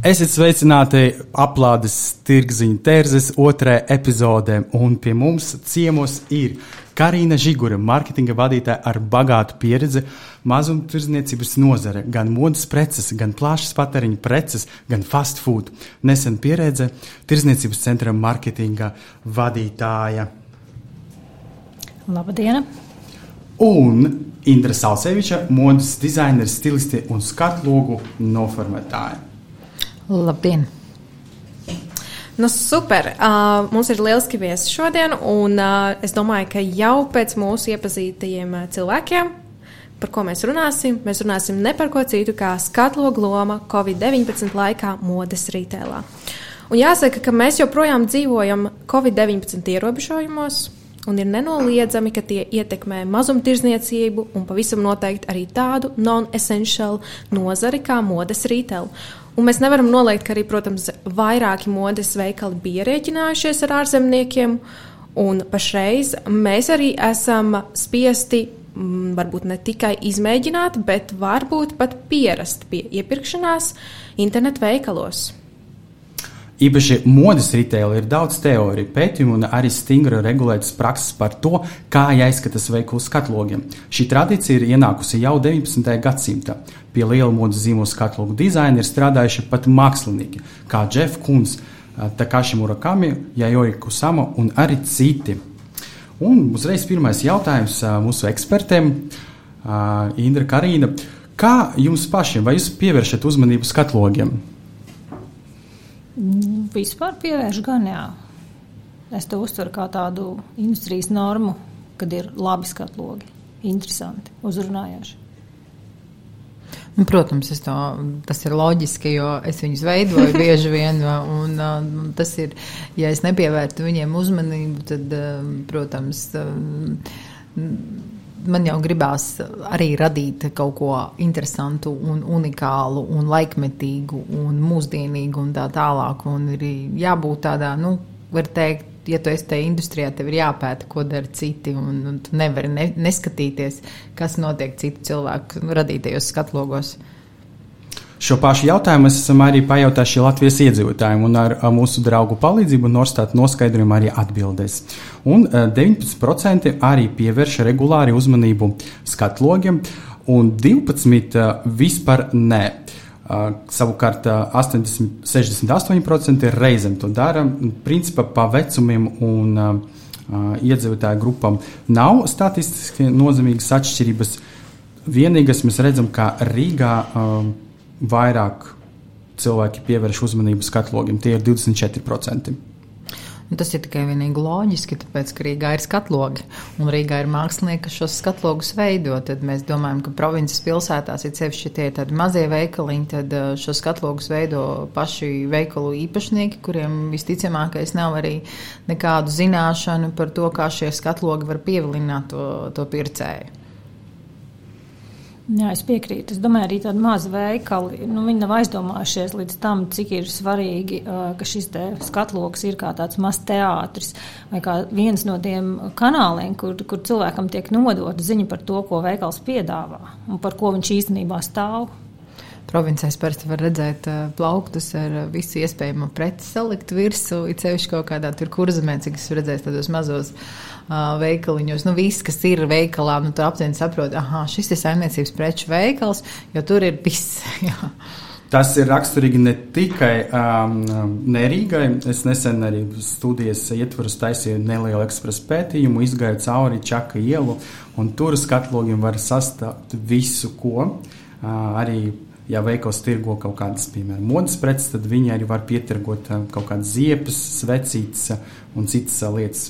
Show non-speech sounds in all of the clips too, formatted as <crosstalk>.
Esiet sveicināti aplādes tirgziņa tērzes otrajā epizodē, un pie mums ciemos ir Karina Žigura, marketinga vadītāja ar bagātu pieredzi mazumtirdzniecības nozare, gan modes preces, gan plašas patēriņa preces, gan fast food. Nesen pieredze tirdzniecības centra marketinga vadītāja. Labdien! Un Indra Salseviča, modes dizaineris, stilisti un skatlogu noformētāja. Labdien! Nu, super! Uh, mums ir lieliski viesi šodien, un uh, es domāju, ka jau pēc mūsu iepazītajiem uh, cilvēkiem, par ko mēs runāsim, mēs runāsim ne par ko citu kā skatlogu loma Covid-19 laikā modes rītēlā. Un jāsaka, ka mēs joprojām dzīvojam Covid-19 ierobežojumos, un ir nenoliedzami, ka tie ietekmē mazumtirdzniecību un pavisam noteikti arī tādu non-essential nozari kā modes rītēlu. Un mēs nevaram noliegt, ka arī, protams, vairāki modes veikali bija rēķinājušies ar ārzemniekiem, un pašreiz mēs arī esam spiesti mm, varbūt ne tikai izmēģināt, bet varbūt pat pierast pie iepirkšanās internetu veikalos. Īpaši modes retailā ir daudz teoriju, pētījumu un arī stingri regulētas prakses par to, kā jāizskatās veikalu skatlogiem. Šī tradīcija ir ienākusi jau 19. gadsimtā. Pie liela modes zīmola skatlogu dizaina ir strādājuši pat mākslinieki, kā Jeff Kuns, Takashi Murakami, Jājori Kusama un arī citi. Un uzreiz pirmais jautājums mūsu ekspertiem, Indra Karīna. Kā jums pašiem, vai jūs pievēršat uzmanību skatlogiem? Vispār pievērš gan jā. Es to uztveru kā tādu industrijas normu, kad ir labi skatlogi, interesanti, uzrunājoši. Nu, protams, to, tas ir loģiski, jo es viņus veidoju bieži vien. <laughs> Un, un tas ir, ja es nepievērtu viņiem uzmanību, tad, protams, man jau gribās arī radīt kaut ko interesantu, un unikālu, un laikmetīgu, un mūsdienīgu, un tā tālāk. Un ir jābūt tādā, nu, var teikt, ja tu esi tajā industrijā, tev ir jāpēta, ko dara citi, un, un tu nevari ne, neskatīties, kas notiek citu cilvēku radītajos skatlogos. Šo pašu jautājumu mēs esam arī pajautājuši Latvijas iedzīvotājiem, un ar, mūsu draugu palīdzību Norstāta noskaidrojumu arī atbildēs. Un 19% arī pievērš regulāri uzmanību skatlogiem, un 12% vispār nē. Savukārt 80, 68% ir reizēm to dara. Principā pa vecumiem un iedzīvotāju grupām nav statistiski nozīmīgas atšķirības. Vienīgais mēs redzam, ka Rīgā uh, vairāk cilvēki pievērš uzmanību skatlogiem. Tie ir 24%. Un tas ir tikai vienīgi loģiski, tāpēc, ka Rīgā ir skatlogi un Rīgā ir mākslinieki, kas šos skatlogus veido. Tad mēs domājam, ka provinces pilsētās ir sevišķi tie tādi mazie veikaliņi, tad uh, šos skatlogus veido paši veikalu īpašnieki, kuriem visticamākais nav arī nekādu zināšanu par to, kā šie skatlogi var pievilināt to, to pircēju. Jā, es piekrītu. Es domāju, arī tādi mazi veikali, nu, viņi nav aizdomājušies līdz tam, cik ir svarīgi, ka šis skatloks ir kā tāds mazs teātris vai kā viens no tiem kanāliem, kur, kur cilvēkam tiek nodota ziņa par to, ko veikals piedāvā un par ko viņš īstenībā stāv. Provincēs parasti var redzēt uh, plauktus ar uh, visu iespējamo preci salikt virsū, it sevišķi kaut kādā tur kurzemē, cik es redzēju tādos mazos uh, veikaliņos. Nu, viss, kas ir veikalā, nu, tu aptuveni saproti, ah, šis ir saimniecības preču veikals, jo tur ir viss. <laughs> Tas ir raksturīgi ne tikai um, Nerīgai. Es nesen arī studijas ietvaros taisīju nelielu ekspresu pētījumu, izgāju cauri Čaka ielu, un tur skatlogiem var sastāvēt visu, ko uh, arī ja veikals tirgo kaut kādas, piemēram, modes preces, tad viņi arī var pietirgot kaut kādas ziepes, svecītes un citas lietas.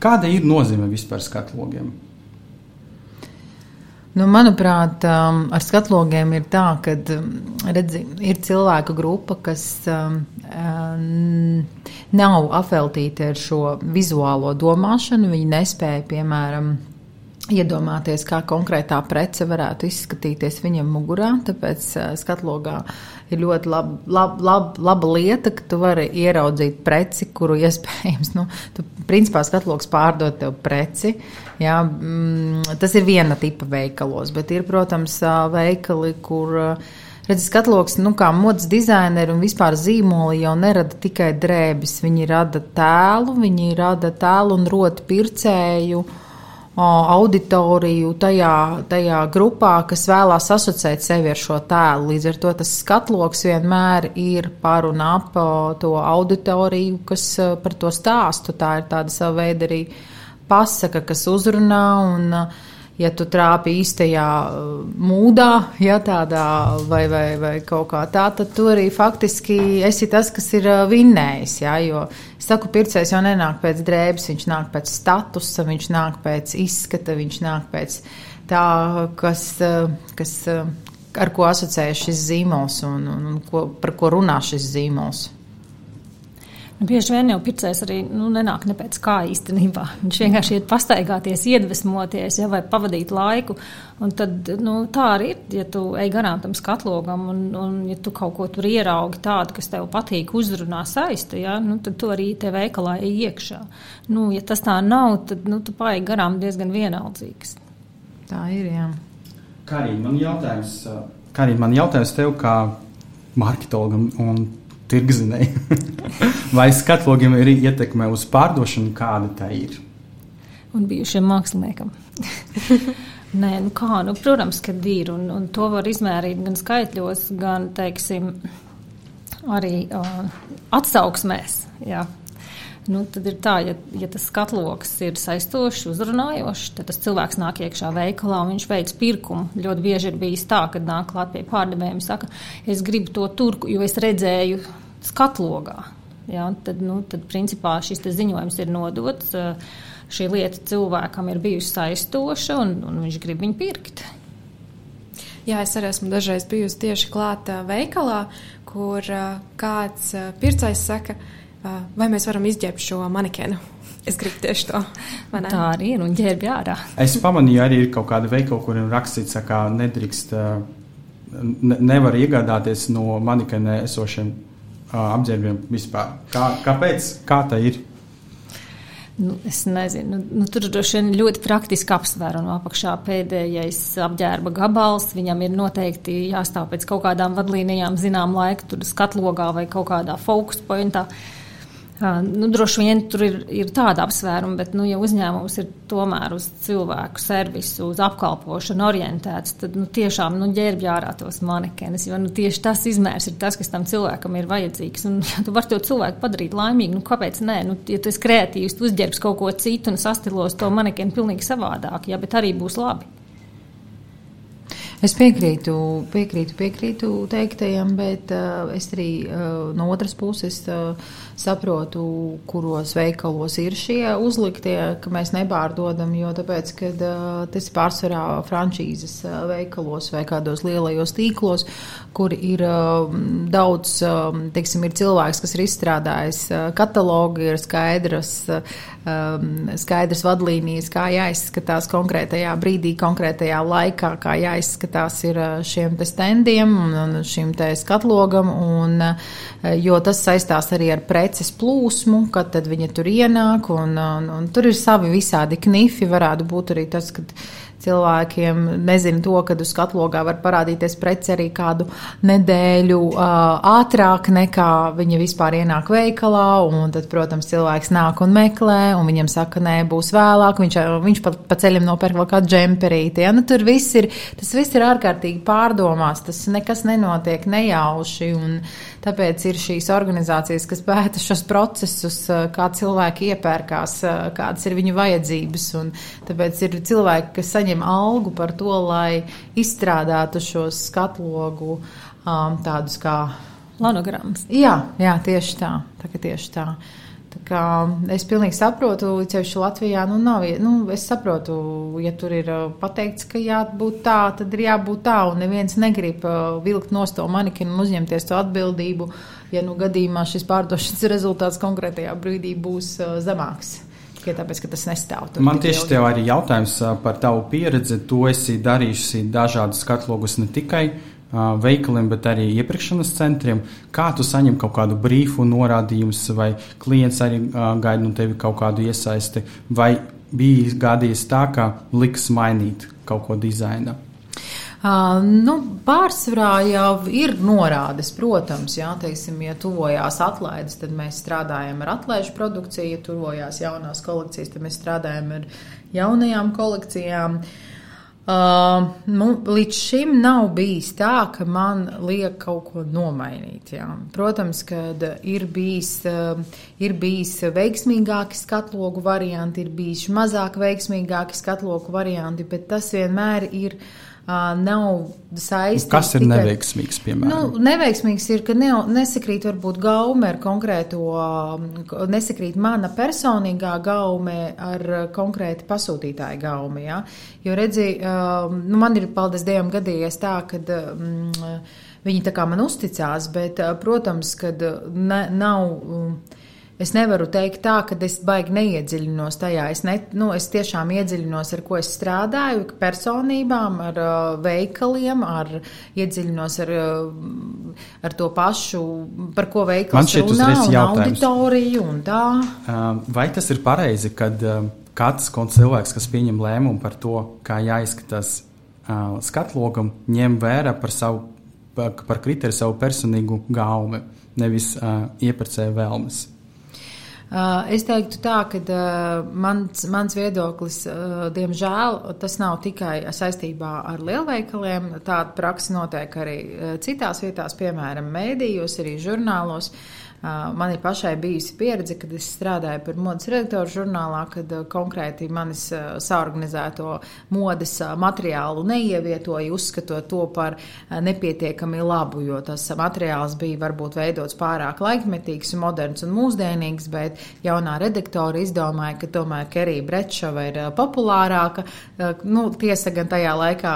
Kāda ir nozīme vispār skatlogiem? Nu, manuprāt, um, ar skatlogiem ir tā, ka um, redzi, ir cilvēku grupa, kas um, nav apveltīti ar šo vizuālo domāšanu. Viņi nespēja, piemēram, iedomāties, kā konkrētā prece varētu izskatīties viņam mugurā. Tāpēc uh, skatlogā ir ļoti lab, lab, lab, laba lieta, ka tu vari ieraudzīt preci, kuru <laughs> iespējams, nu, tu principā skatloks pārdot tev preci. Jā, mm, tas ir viena tipa veikalos, bet ir, protams, veikali, kur. Redzi, skatloks, nu, kā modes dizaineri un vispār zīmoli jau nerada tikai drēbes. Viņi rada tēlu, viņi rada tēlu un roti pircēju. Uh, auditoriju tajā, tajā grupā, kas vēlās asociēt sevi ar šo tēlu. Līdz ar to tas skatloks vienmēr ir par un ap to auditoriju, kas par to stāstu. Tā ir tāda sava veida arī pasaka, kas uzrunā un uh, ja tu trāpi īstajā uh, mūdā, ja tādā vai, vai, vai kaut kā tā, tad tu arī faktiski esi tas, kas ir uh, vinnējis. Ja, jo, es saku, pircējs jau nenāk pēc drēbes, viņš nāk pēc statusa, viņš nāk pēc izskata, viņš nāk pēc tā, kas, uh, kas ar ko asociējas šis zīmols un, un, un ko, par ko runā šis zīmols. Nu, bieži vien jau pircējs arī nu, nenāk ne pēc kā īstenībā. Viņš vienkārši iet pastaigāties, iedvesmoties, ja, vai pavadīt laiku. Un tad, nu, tā arī ir, ja tu ej garām tam skatlogam, un, un ja tu kaut ko tur ieraugi tādu, kas tev patīk, uzrunā saista, ja, nu, tad tu arī te veikalā ej iekšā. Nu, ja tas tā nav, tad nu, tu paej garām diezgan vienaldzīgs. Tā ir, jā. Kā arī man jautājums, kā arī man jautājums tev kā marketologam un tirgzinēji. <laughs> Vai skatlogiem ir ietekme uz pārdošanu, kāda tā ir? Un bijušiem māksliniekam. <laughs> Nē, nu kā, nu, protams, ka ir, un, un to var izmērīt gan skaitļos, gan, teiksim, arī uh, atsauksmēs. Jā. Nu, tad ir tā, ja, ja tas skatloks ir saistošs, uzrunājošs, tad tas cilvēks nāk iekšā veikalā un viņš veids pirkumu. Ļoti bieži ir bijis tā, ka nāk klāt pie pārdevējiem un saka, es gribu to turku, jo es redzēju skatlogā. Ja, tad, nu, tad, principā, šis ziņojums ir nodots. Šī lieta cilvēkam ir bijusi saistoša, un, un viņš grib viņu pirkt. Jā, es arī esmu dažreiz bijusi tieši klāta veikalā, kur kāds pircējs saka, vai mēs varam izģērbt šo manikenu. <laughs> Es gribu tieši to. Tā arī ir un ģērbj ārā. es pamanīju, arī ir kaut kāda veikala, kuriem rakstīts, ka nedrīkst, ne, nevar iegādāties no manikena esošiem apģērbiem vispār. Kā, kāpēc? Kā tā ir? Nu, es nezinu, nu, nu, tur droši vien ļoti praktiski apsvērumi. Apakšā pēdējais apģērba gabals, viņam ir noteikti jāstāv pēc kaut kādām vadlīnijām, zinām, laika, skatlogā vai kaut kādā fokus pointā. Uh, Nu, droši vien tur ir, ir tāda apsvēruma, bet, nu, ja uzņēmums ir tomēr uz cilvēku servisu, uz apkalpošanu orientēts, tad nu, tiešām nu, ģērbj ārā tos manekenus. Jo nu, tieši tas izmērs ir tas, kas tam cilvēkam ir vajadzīgs. Un, <laughs> ja tu vari to cilvēku padarīt laimīgu, nu, kāpēc nē? Nu, ja tu esi kreatīvs, tu uzģērbs kaut ko citu un sastilos to manekenu pilnīgi savādāk, ja, bet arī būs labi. Es piekrītu, piekrītu, piekrītu teiktajam, bet uh, es arī uh, no otras puses uh, saprotu, kuros veikalos ir šie uzliktie, ka mēs nepārdodam, jo tāpēc, kad tas ir pārsvarā frančīzes veikalos vai kādos lielajos tīklos, kur ir daudz, teiksim, ir cilvēks, kas ir izstrādājis katalogu, ir skaidras, skaidras vadlīnijas, kā jāizskatās konkrētajā brīdī, konkrētajā laikā, kā jāizskatās tās ir šiem te standiem un, šim te skatlogam, un, jo tas saistās arī ar preces plūsmu, kad tad viņa tur ienāk, un, un, un tur ir savi visādi knifi, varētu būt arī tas, ka cilvēkiem nezina to, kad uz skatlogā var parādīties preci arī kādu nedēļu uh, ātrāk nekā viņa vispār ienāk veikalā, un tad, protams, cilvēks nāk un meklē, un viņam saka, nē, būs vēlāk, viņš, viņš pa, pa ceļam nopērk vēl kādu džemperīti. Ja? Nu, tur viss ir, tas viss ir ārkārtīgi pārdomās, tas nekas nenotiek nejauši, un tāpēc ir šīs organizācijas, kas pēta šos procesus, kā cilvēki iepērkās, kādas ir viņu vajadzības, un tāpēc ir cilvēki, kas saņem algu par to, lai izstrādātu šo skatlogu um, tādus kā. Planogrammas. Jā, jā, tieši tā. tā tieši tā. Es pilnīgi saprotu, ceļš Latvijā nu, nav. Nu, es saprotu, ja tur ir pateikts, ka jābūt tā, tad ir jābūt tā. Un neviens negrib vilkt no to manikinu un uzņemties to atbildību, ja nu gadījumā šis pārdošanas <laughs> rezultāts konkrētajā brīdī būs zemāks. Tikai tāpēc, ka tas nestāv. Man tieši tev arī jautājums par tavu pieredzi. Tu esi darījusi dažādus skatlogus ne tikai uh, veikaliem, bet arī iepirkšanas centriem. Kā tu saņem kaut kādu brīfu, norādījumus, vai klients arī gaida no tevi kaut kādu iesaisti, vai bija gadījis tā, ka liks mainīt kaut ko dizaina? Uh, nu, pārsvarā jau ir norādes, protams, jā, teiksim, ja tuvojās atlaides, tad mēs strādājam ar atlaižu produkciju, ja tuvojās jaunās kolekcijas, tad mēs strādājam ar jaunajām kolekcijām. Uh, Uh, nu, līdz šim nav bijis tā, ka man liek kaut ko nomainīt. Jā. Protams, ka ir bijis, uh, ir bijis veiksmīgāki skatlogu varianti, ir bijuši mazāk veiksmīgāki skatlogu varianti, bet tas vienmēr ir uh, nav saistīts. Kas ir tikai, neveiksmīgs, piemēram? Nu, neveiksmīgs ir, ka ne, nesakrīt varbūt gaume ar konkrēto, nesakrīt mana personīgā gaume ar konkrēti pasūtītāja gaumi, ja? Jo redzi, nu, man ir, paldies Dievam, gadījies tā, ka. Mm, Viņi tā kā man uzticās, bet, protams, ka ne, nav Es nevaru teikt tā, ka es baigi neiedziļinos tajā. Es, ne, nu, es tiešām iedziļinos, ar ko es strādāju, personībām, ar uh, veikaliem, ar iedziļinos ar, uh, ar to pašu, par ko veikals runā, un auditoriju un tā. Uh, vai tas ir pareizi, kad uh, kāds cilvēks, kas pieņem lēmumu par to, kā jāizskatās uh, skatlogam, ņem vērā par savu, par, par kriteriju savu personīgu gaumi, nevis uh, iepirkēju vēlmes? Uh, es teiktu tā, ka uh, mans, mans viedoklis, uh, diemžēl, tas nav tikai saistībā ar lielveikaliem. Tāda praksa notiek arī citās vietās, piemēram, mēdījos, arī žurnālos. Man ir pašai bijusi pieredze, kad es strādāju par modes redaktoru žurnālā, kad konkrēti manis saorganizēto modes materiālu neievietoja, uzskatot to par nepietiekami labu, jo tas materiāls bija varbūt veidots pārāk laikmetīgs, moderns un mūsdienīgs, bet jaunā redaktora izdomāja, ka tomēr Kerija Brečova ir populārāka. Nu, tiesa gan tajā laikā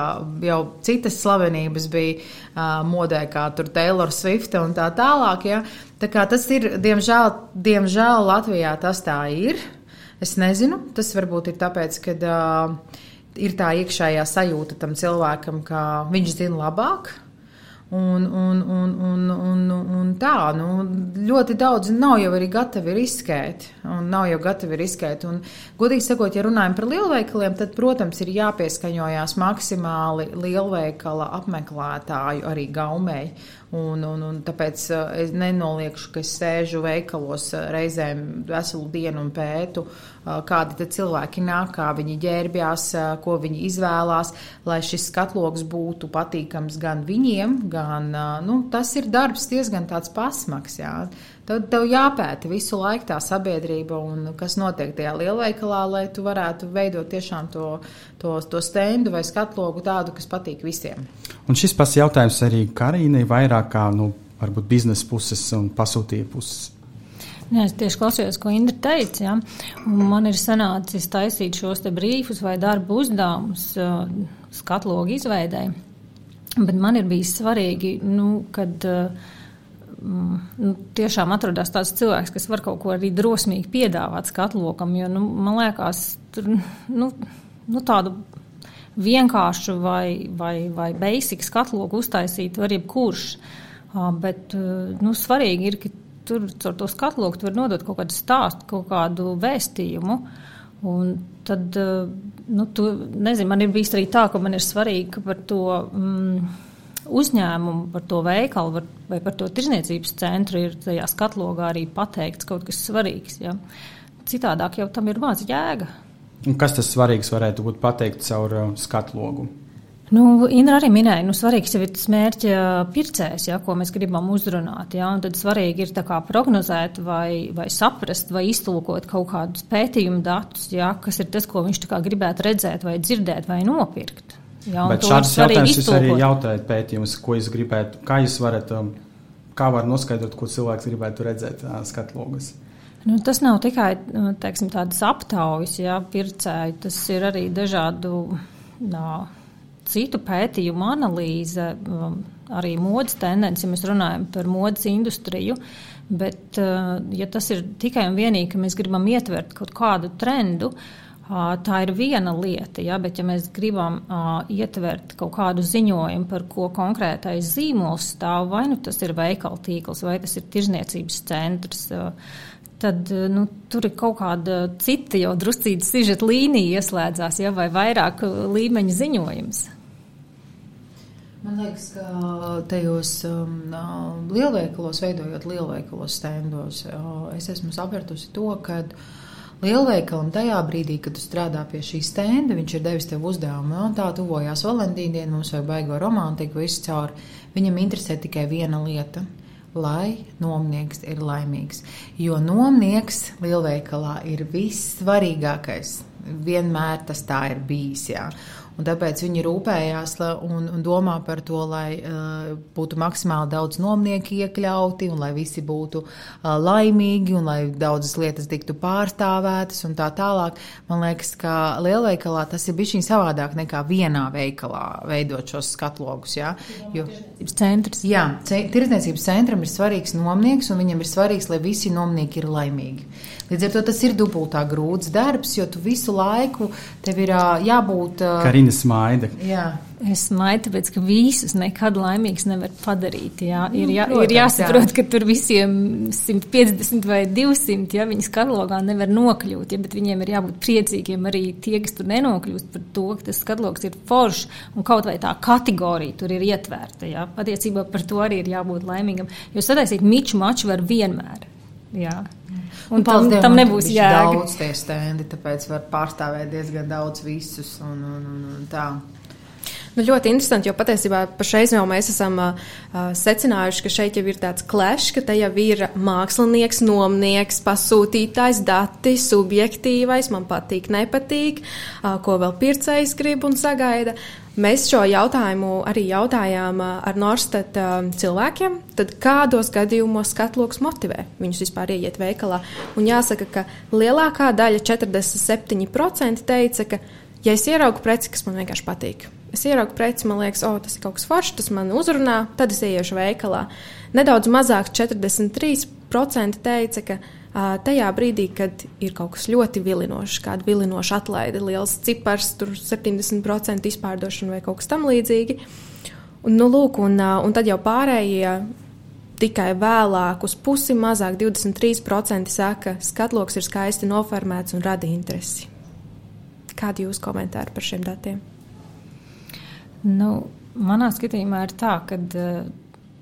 jau citas slavenības bija modē, kā tur Taylor Swift un tā tālāk. Ja? Kā tas ir, diemžēl, diemžēl Latvijā tas tā ir. Es nezinu, tas varbūt ir tāpēc, ka uh, ir tā iekšējā sajūta tam cilvēkam, ka viņš zina labāk. Un, un, un, un, un, un tā, nu, ļoti daudz nav jau arī gatavi riskēt. Nav jau gatavi riskēt. Un, godīgi sakot, ja runājam par lielveikaliem, tad, protams, ir jāpieskaņojās maksimāli lielveikala apmeklētāju arī gaumēji. Un, un, un tāpēc uh, es nenoliekšu, ka es sēžu veikalos uh, reizēm veselu dienu un pētu, uh, kādi cilvēki nāk, kā viņi ģērbjās, ko viņi izvēlās, lai šis skatloks būtu patīkams gan viņiem, gan nu, tas ir darbs diezgan tāds pasmaks. Jā. Tad tev jāpēta visu laiku tā sabiedrība un kas notiek tajā lielveikalā, lai tu varētu veidot tiešām to, to, to stendu vai skatlogu tādu, kas patīk visiem. Un šis pats jautājums arī Karīnai vairāk kā, nu, varbūt biznesa puses un pasūtīja puses. Jā, es tieši klausījos, ko Indra teica. Ja? Man ir sanācis taisīt šos te brīfus vai darbu uzdevumus uh, skatlogu izveidēji. Bet man ir bijis svarīgi, nu, kad uh, nu, tiešām atrodas tāds cilvēks, kas var kaut ko arī drosmīgi piedāvāt skatlokam. Jo, nu, man liekas, tur nu, nu, tādu vienkāršu vai, vai, vai basic skatloku uztaisīt var jebkurš. Bet nu, svarīgi ir, ka tur caur to skatloku var nodot kaut kādu stāstu, kaut kādu vēstījumu. Un tad, nu, tu, nezinu, man ir bijis arī tā, ka man ir svarīgi par to. Mm, uzņēmumu, par to veikalu vai par to tirzniecības centru ir tajā skatlogā arī pateikts kaut kas svarīgs. Ja? Citādāk jau tam ir maz jēga. Un kas tas svarīgs varētu būt pateikt caur uh, skatlogu? Nu, Indra arī minēja, ka nu, svarīgs ir tas mērķa pircējs, ja, ko mēs gribam uzrunāt. Ja, tad svarīgi ir prognozēt, vai, vai saprast, vai iztulkot kaut kādus pētījumu datus, ja, kas ir tas, ko viņš gribētu redzēt, vai dzirdēt, vai nopirkt. Jā, Bet šāds jautājums jūs arī jautājat pētījumus, ko jūs gribētu, kā jūs varat, um, kā var noskaidrot, ko cilvēks gribētu redzēt uh, skatlogas? Nu, tas nav tikai nu, teiksim, tādas aptaujas, jā, pircēji, tas ir arī dažādu nā, citu pētījumu analīze, um, arī modes tendence, ja mēs runājam par modes industriju. Bet, uh, ja tas ir tikai un vienīgi, ka mēs gribam ietvert kaut kādu trendu, uh, tā ir viena lieta. Ja, bet, ja mēs gribam uh, ietvert kaut kādu ziņojumu, par ko konkrētais zīmols stāv, vai nu tas ir veikala tīkls, vai tas ir tirzniecības centrs tad nu, tur ir kaut kāda cita jau druscīta sižeta līnija ieslēdzās, ja, vai vairāk līmeņa ziņojums. Man liekas, ka tajos um, lielveikalos, veidojot lielveikalos stendos, es esmu sapratusi to, ka lielveikalam tajā brīdī, kad tu strādā pie šī stenda, viņš ir devis tev uzdevumu, un tā tuvojās Valentīna diena, mums vajag baigo romantiku, visu cauri. Viņam interesē tikai viena lieta – lai nomnieks ir laimīgs. Jo nomnieks lielveikalā ir vissvarīgākais. Vienmēr tas tā ir bijis. Jā. Un tāpēc viņi rūpējās un, un domā par to, lai uh, būtu maksimāli daudz nomnieku iekļauti, un lai visi būtu uh, laimīgi, un lai daudzas lietas tiktu pārstāvētas un tā tālāk. Man liekas, ka lielveikalā tas ir bijis savādāk nekā vienā veikalā veidot šos skatlogus. Jā, jo, centrs. Jā, tirdzniecības centram ir svarīgs nomnieks, un viņam ir svarīgs, lai visi nomnieki ir laimīgi. Līdz ar to tas ir dubultā grūts darbs, jo tu visu laiku tev ir jābūt. Karina smaida. Jā. Es smaidu, tāpēc, ka visus nekad laimīgus nevar padarīt. Jā. Ir, jā, Protams, ir jāsaprot, jā. ka tur visiem 150 vai 200, ja viņas katalogā nevar nokļūt, ja, bet viņiem ir jābūt priecīgiem arī tie, kas tur nenokļūst par to, ka tas katalogs ir foršs un kaut vai tā kategorija tur ir ietvērta. Jā. Patiesībā par to arī ir jābūt laimīgam, jo sataisīt miču maču var vienmēr. Jā. Un, un tam, tam nebūs jēga. Daudz tie stendi, tāpēc var pārstāvēt diezgan daudz visus un, un, un, un tā. Nu, ļoti interesanti, jo patiesībā pašreiz jau mēs esam uh, secinājuši, ka šeit jau ir tāds klešs, ka te jau ir mākslinieks, nomnieks, pasūtītājs, dati, subjektīvais, man patīk, nepatīk, uh, ko vēl pircējs grib un sagaida. Mēs šo jautājumu arī jautājām ar Norstat cilvēkiem, tad kādos gadījumos skatloks motivē viņus vispār ieiet veikalā. Un jāsaka, ka lielākā daļa, 47% teica, ka, ja es ieraugu preci, kas man vienkārši patīk, es ieraugu preci, man liekas, oh, tas ir kaut kas foršs, tas man uzrunā, tad es ieiešu veikalā. Nedaudz mazāk, 43% teica, ka tajā brīdī, kad ir kaut kas ļoti vilinošs, kāda vilinoša atlaide, liels cipars, tur 70% izpārdošana vai kaut kas tam līdzīgi. Un, nu, lūk, un, un tad jau pārējie tikai vēlāk, uz pusi mazāk, 23% saka, ka skatloks ir skaisti noformēts un rada interesi. Kādi ir jūsu komentāri par šiem datiem? Nu, manā skatījumā ir tā, ka uh,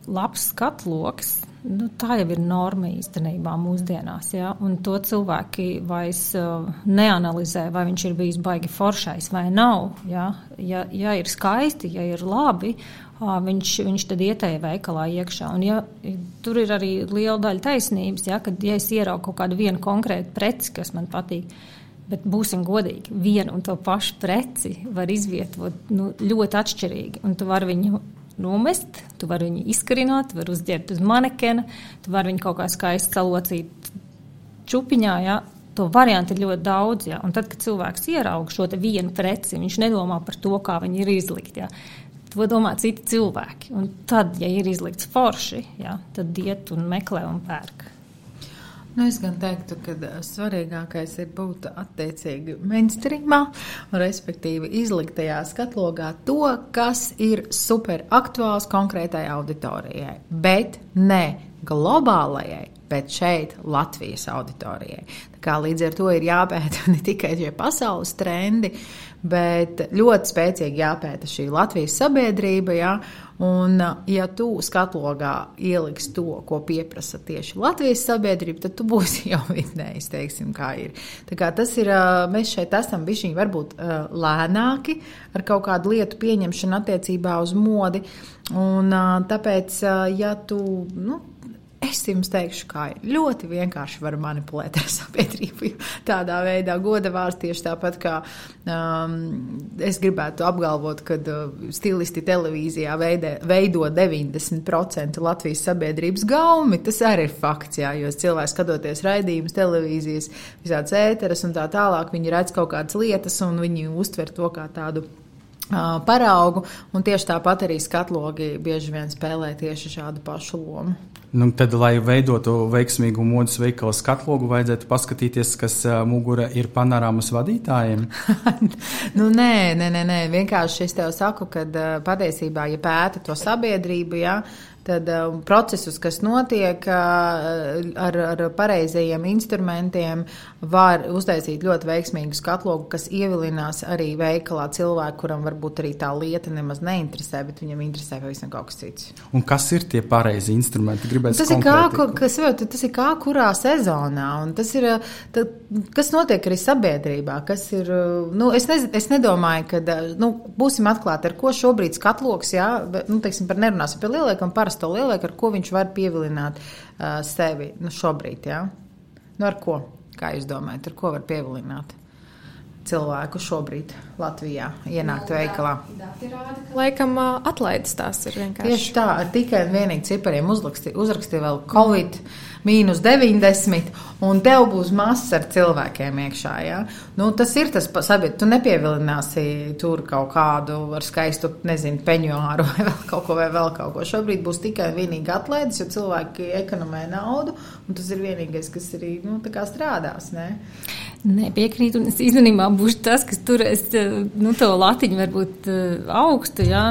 labs skatloks Nu, tā jau ir norma īstenībā mūsdienās. Ja? Un to cilvēki vairs uh, neanalizē, vai viņš ir bijis baigi foršais vai nav. Ja, ja, ja ir skaisti, ja ir labi, uh, viņš, viņš tad ietēja veikalā iekšā. Un, ja, tur ir arī liela daļa taisnības, ja, kad ja es ieraugu kaut kādu vienu konkrētu preci, kas man patīk. Bet būsim godīgi, vienu un to pašu preci var izvietot nu, ļoti atšķirīgi. Un tu vari viņu nomest, tu vari viņu izkarināt, var uzģērbt uz manekena, tu vari viņu kaut kā skaisti salocīt čupiņā. Ja? To variantu ir ļoti daudz. Ja? Un tad, kad cilvēks ieraug šo vienu preci, viņš nedomā par to, kā viņi ir izlikti. Ja? To domā citi cilvēki. Un tad, ja ir izlikts forši, ja, tad iet un meklē un pērk. Nu, es gan teiktu, ka svarīgākais ir būt attiecīgi mainstreamā, respektīvi izlikt tajā skatlogā to, kas ir super aktuāls konkrētai auditorijai, bet ne globālajai, bet šeit Latvijas auditorijai. Tā kā līdz ar to ir jāpēta <laughs> ne tikai šie pasaules trendi, bet ļoti spēcīgi jāpēta šī Latvijas sabiedrība. Jā, Un, ja tu skatlogā ieliksi to, ko pieprasa tieši Latvijas sabiedrība, tad tu būsi <laughs> jau vidējis, teiksim, kā ir. Tā kā tas ir, mēs šeit esam bišķiņi varbūt lēnāki ar kaut kādu lietu pieņemšanu attiecībā uz modi. Un tāpēc, ja tu, nu, es jums teikšu, kā ļoti vienkārši var manipulēt ar <laughs> sabiedrību. Tādā veidā godavārds tieši tāpat kā um, es gribētu apgalvot, ka uh, stilisti televīzijā veidē, veido 90% Latvijas sabiedrības gaumi. Tas arī ir fakts, jā, jo cilvēki skatoties raidījumus, televīzijas, visādas ēteras un tā tālāk, viņi redz kaut kādas lietas un viņi uztver to kā tādu paraugu, un tieši tāpat arī skatlogi bieži vien spēlē tieši šādu pašu lomu. Nu, tad, lai veidotu veiksmīgu modes veikalu skatlogu, vajadzētu paskatīties, kas mugurē ir panorāmas vadītājiem. <laughs> nu, nē, nē, nē, nē, vienkārši es tev saku, ka patiesībā, ja pēta to sabiedrību, ja, tad um, procesus, kas notiek uh, ar, ar pareizajiem instrumentiem, var uztaisīt ļoti veiksmīgu skatlogu, kas ievilinās arī veikalā cilvēku, kuram varbūt arī tā lieta nemaz neinteresē, bet viņam interesē pavisam kaut kas cits. Un kas ir tie pareizi instrumenti? Gribētu tas, ir kā, kas, tas ir kā kurā sezonā, un tas ir, tā, kas notiek arī sabiedrībā, kas ir, nu, es, ne, es nedomāju, ka, nu, būsim atklāti, ar ko šobrīd skatloks, jā, nu, teiksim, par nerunāsim par lielākam parasti parasto lielāku, ar ko viņš var pievilināt uh, sevi nu, šobrīd. Ja? Nu, ar ko? Kā jūs domājat, ar ko var pievilināt? cilvēku šobrīd Latvijā ienākt no, veikalā. Laikam atlaides tās ir vienkārši. Tieši tā, ar tikai un vienīgi cipariem uzrakstīja uzrakstī vēl Covid. Mm mīnus 90, un tev būs masa ar cilvēkiem iekšā. Ja? Nu, tas ir tas sabiedrība. Tu nepievilināsi tur kaut kādu ar skaistu, nezinu, peņuāru vai vēl kaut ko, vai vēl kaut ko. Šobrīd būs tikai vienīgi atlaides, jo cilvēki ekonomē naudu, un tas ir vienīgais, kas arī nu, strādās. Ne? Nepiekrītu, un es īstenībā būšu tas, kas turēs nu, to latiņu varbūt eh, augstu, ja?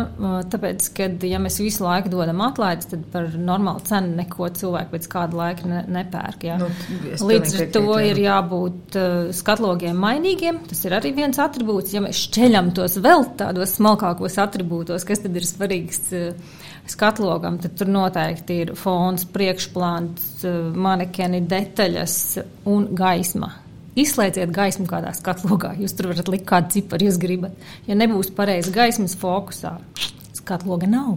tāpēc, ka, ja mēs visu laiku dodam atlaides, tad par normālu cenu neko cilvēku pēc kāda laika ne, nepērk. Ja? Nu, Līdz ar to ir jābūt uh, skatlogiem mainīgiem, tas ir arī viens attribūts. Ja mēs šķeļam tos vēl tādos smalkākos attribūtos, kas tad ir svarīgs skatlogam, tad tur noteikti ir fons, priekšplāns, manekeni, detaļas un gaisma. Izslēdziet gaismu kādā skatlogā. Jūs tur varat likt kādu ciparu, jūs gribat. Ja nebūs pareizi gaismas fokusā, skatloga nav.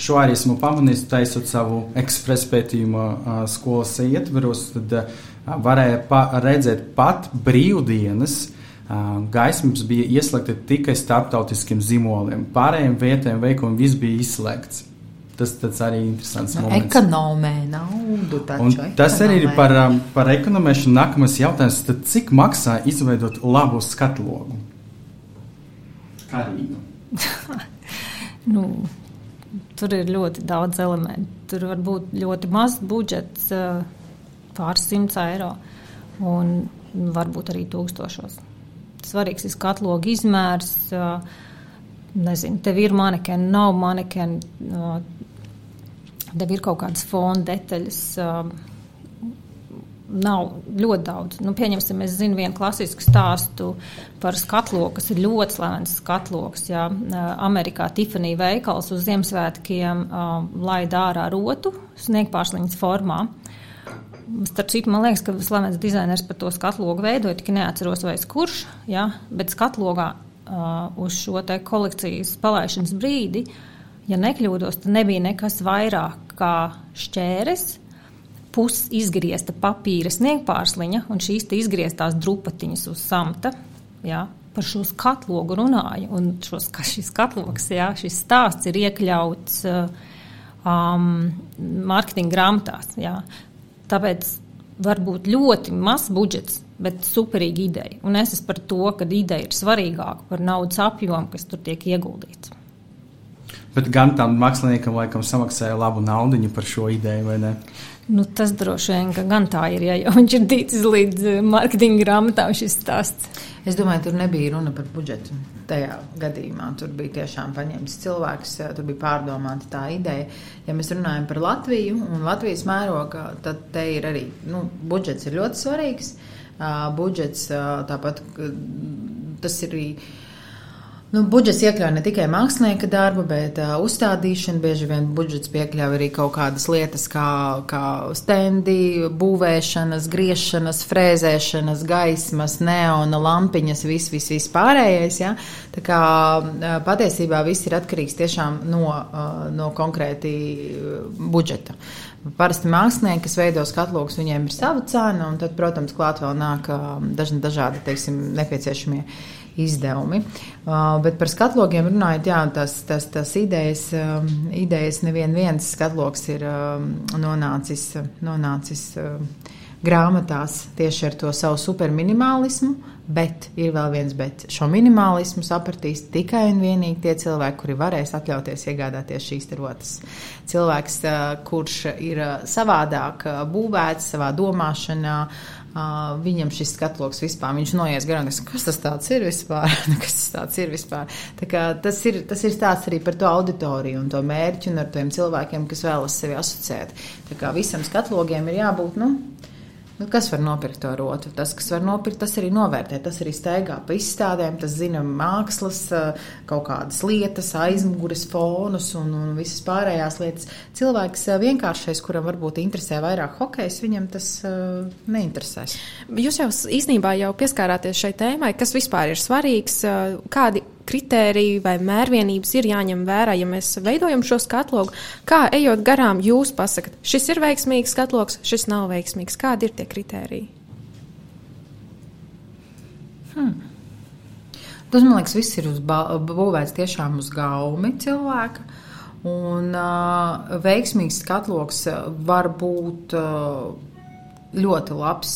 Šo arī esmu pamanījis, taisot savu ekspresu pētījumu skolas ietveros. Tad varēja pa redzēt pat brīvdienas. Gaismas bija ieslēgta tikai starptautiskiem zīmoliem. Pārējiem vietējiem veikumiem viss bija izslēgts. Tas, tas arī ir interesants. No, moments. ekonomē naudu. Taču, tas arī ir par, um, par ekonomēšanu. Nākamais jautājums, tad cik maksā izveidot labu skatlogu? Karīgu. <laughs> nu, tur ir ļoti daudz elementu. Tur var būt ļoti mazs budžets, uh, pāris simts eiro, un varbūt arī tūkstošos. Svarīgs ir skatlogu izmērs. Uh, nezinu, tev ir manekeni, nav manekeni, uh, Tev ir kaut kādas fona detaļas. Um, nav ļoti daudz. Nu, pieņemsim, es zinu vienu klasisku stāstu par skatloku, kas ir ļoti slavens skatloks. Jā. Uh, Amerikā Tiffany veikals uz Ziemassvētkiem um, laida ārā rotu sniegpāršliņas formā. Starp citu, man liekas, ka slavens dizainers par to skatlogu veidoja, tikai neatceros vairs kurš, jā, bet skatlogā uh, uz šo kolekcijas palaišanas brīdi uh, ja nekļūdos, tad nebija nekas vairāk kā šķēres, pusizgriezta papīra sniegpārsliņa un šīs izgrieztās drupatiņas uz samta. Jā, par šo skatlogu runāju, un šos, šis skatlogs, jā, šis stāsts ir iekļauts um, mārketinga grāmatās. Jā. Tāpēc var būt ļoti mazs budžets, bet superīga ideja. Un es esmu par to, ka ideja ir svarīgāka par naudas apjomu, kas tur tiek ieguldīts. Bet gan tam māksliniekam laikam samaksāja labu naudu par šo ideju, vai ne? Nu, tas droši vien, gan tā ir, ja jau viņš ir ticis līdz eh, mārketinga grāmatām šis stāsts. Es domāju, tur nebija runa par budžetu. Tajā gadījumā tur bija tiešām paņemts cilvēks, eh, tur bija pārdomāta tā ideja. Ja mēs runājam par Latviju un Latvijas mērogu, tad te ir arī nu, budžets ir ļoti svarīgs. Uh, budžets uh, tāpat tas ir arī Nu, budžets iekļauj ne tikai mākslinieka darbu, bet uh, uzstādīšanu. Bieži vien budžets piekļauj arī kaut kādas lietas, kā, kā stendi, būvēšanas, griešanas, frēzēšanas, gaismas, neona lampiņas, viss, viss, viss pārējais. Ja? Tā kā uh, patiesībā viss ir atkarīgs tiešām no, uh, no konkrēti budžeta. Parasti mākslinieki, kas veido skatlogus, viņiem ir sava cena, un tad, protams, klāt vēl nāk dažni dažādi, teiksim, nepieciešamie izdevumi. Uh, bet par skatlogiem runājot, jā, tas, tas, tas idejas, um, idejas nevien viens skatlogs ir um, nonācis, nonācis uh, grāmatās tieši ar to savu superminimalismu, bet ir vēl viens bet. Šo minimalismu sapratīs tikai un vienīgi tie cilvēki, kuri varēs atļauties iegādāties šīs rotas. Cilvēks, kurš ir savādāk būvēts savā domāšanā, viņam šis skatloks vispār, viņš noies garām, kas tas tāds ir vispār, <laughs> kas tas tāds ir vispār. Tā kā tas ir, tas ir stāsts arī par to auditoriju un to mērķu un ar tiem cilvēkiem, kas vēlas sevi asociēt. Tā kā visam skatlogiem ir jābūt, nu, Nu, kas var nopirkt to rotu? Tas, kas var nopirkt, tas arī novērtē. Tas arī staigā pa izstādēm, tas zina mākslas, eh, kaut kādas lietas, aizmugures fonus un, un visas pārējās lietas. Cilvēks eh, vienkāršais, kuram varbūt interesē vairāk hokejs, viņam tas uh, neinteresēs. Jūs jau īstenībā jau pieskārāties šai tēmai, kas vispār ir svarīgs, kādi kritēriji vai mērvienības ir jāņem vērā, ja mēs veidojam šo skatlogu. Kā ejot garām, jūs pasakāt, šis ir veiksmīgs skatlogs, šis nav veiksmīgs. Kādi ir tie kritēriji? Hmm. Tas, man liekas, viss ir būvēts tiešām uz gaumi cilvēka. Un uh, veiksmīgs skatloks var būt uh, ļoti labs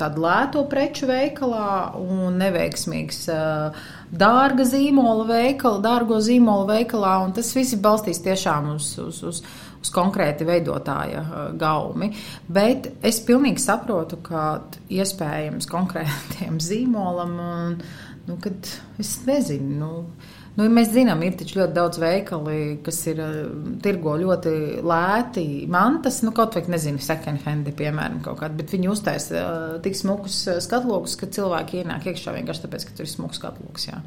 tādu lēto preču veikalā un neveiksmīgs dārga zīmola veikala, dārgo zīmola veikalā, tas viss balstīs tiešām uz, uz, uz, uz konkrēti veidotāja gaumi. Bet es pilnīgi saprotu, ka iespējams konkrētiem <laughs> zīmolam, un, nu, kad es nezinu, nu, Nu, mēs zinām, ir taču ļoti daudz veikali, kas ir tirgo ļoti lēti mantas, nu, kaut vai, nezinu, second hand, piemēram, kaut kāda, bet viņi uztaisa uh, tik smukus skatlogus, ka cilvēki ienāk iekšā vienkārši tāpēc, ka tur ir smuks skatlogs. Jā.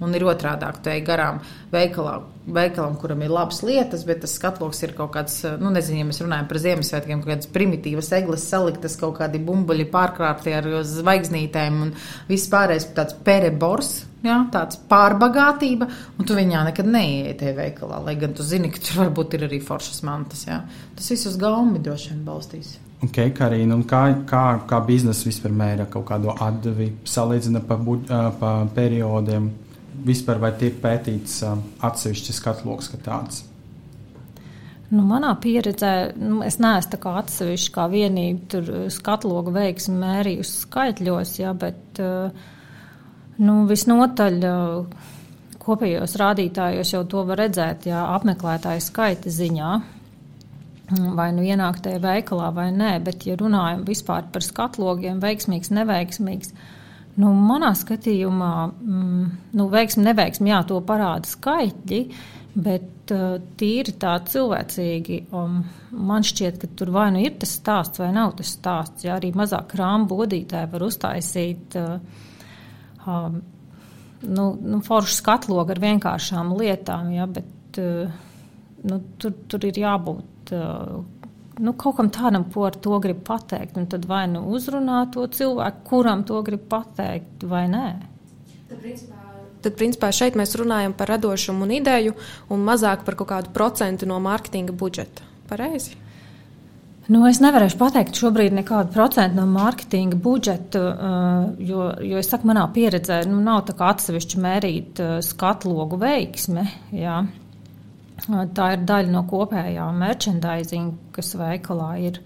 Un ir otrādi, ka ej garām veikalā, veikalam, kuram ir labas lietas, bet tas skatloks ir kaut kāds, nu, nezinu, ja mēs runājam par Ziemassvētkiem, kaut kādas primitīvas eglis saliktas, kaut kādi bumbuļi pārkrāpti ar zvaigznītēm un viss pārējais tāds perebors Jā, tāds pārbagātība, un tu viņā nekad neieiet tajā veikalā, lai gan tu zini, ka tur varbūt ir arī foršas mantas. Jā. Tas viss uz gaumi droši vien balstīs. Okay, Karina, kā, kā, kā biznesa vispār mēra kaut kādu atdevi, salīdzina pa, buģ, pa periodiem, vispār vai tiek pētīts atsevišķi skatloks, ka tāds? Nu, manā pieredzē, nu, es neesmu tā kā atsevišķi kā vienība skatlogu veiksmi mērījusi skaitļos, ja, bet uh, Nu, visnotaļ kopējos rādītājos jau to var redzēt, ja apmeklētāju skaita ziņā. Vai nu ienāk tajā veikalā vai nē, bet, ja runājam vispār par skatlogiem, veiksmīgs, neveiksmīgs, nu, manā skatījumā, mm, nu, veiksmi, neveiksmi, jā, to parāda skaitļi, bet uh, tīri tā cilvēcīgi, um, man šķiet, ka tur vai nu ir tas stāsts, vai nav tas stāsts, ja arī mazāk krāmu bodītāji var uztaisīt. Uh, um, nu, nu, foršu skatlogu ar vienkāršām lietām, ja, bet uh, nu, tur, tur ir jābūt. Uh, Nu, kaut kam tādam, ko ar to grib pateikt, un tad vai nu uzrunā to cilvēku, kuram to grib pateikt, vai nē. Tad, principā, Tad, principā, šeit mēs runājam par radošumu un ideju, un mazāk par kaut kādu procentu no mārketinga budžeta. Pareizi? Nu, es nevarēšu pateikt šobrīd nekādu procentu no mārketinga budžeta, uh, jo, jo es saku, manā pieredzē nu, nav tā kā atsevišķi mērīt uh, skatlogu veiksme. Jā. Tā ir daļa no kopējā merchandising, kas veikalā ir.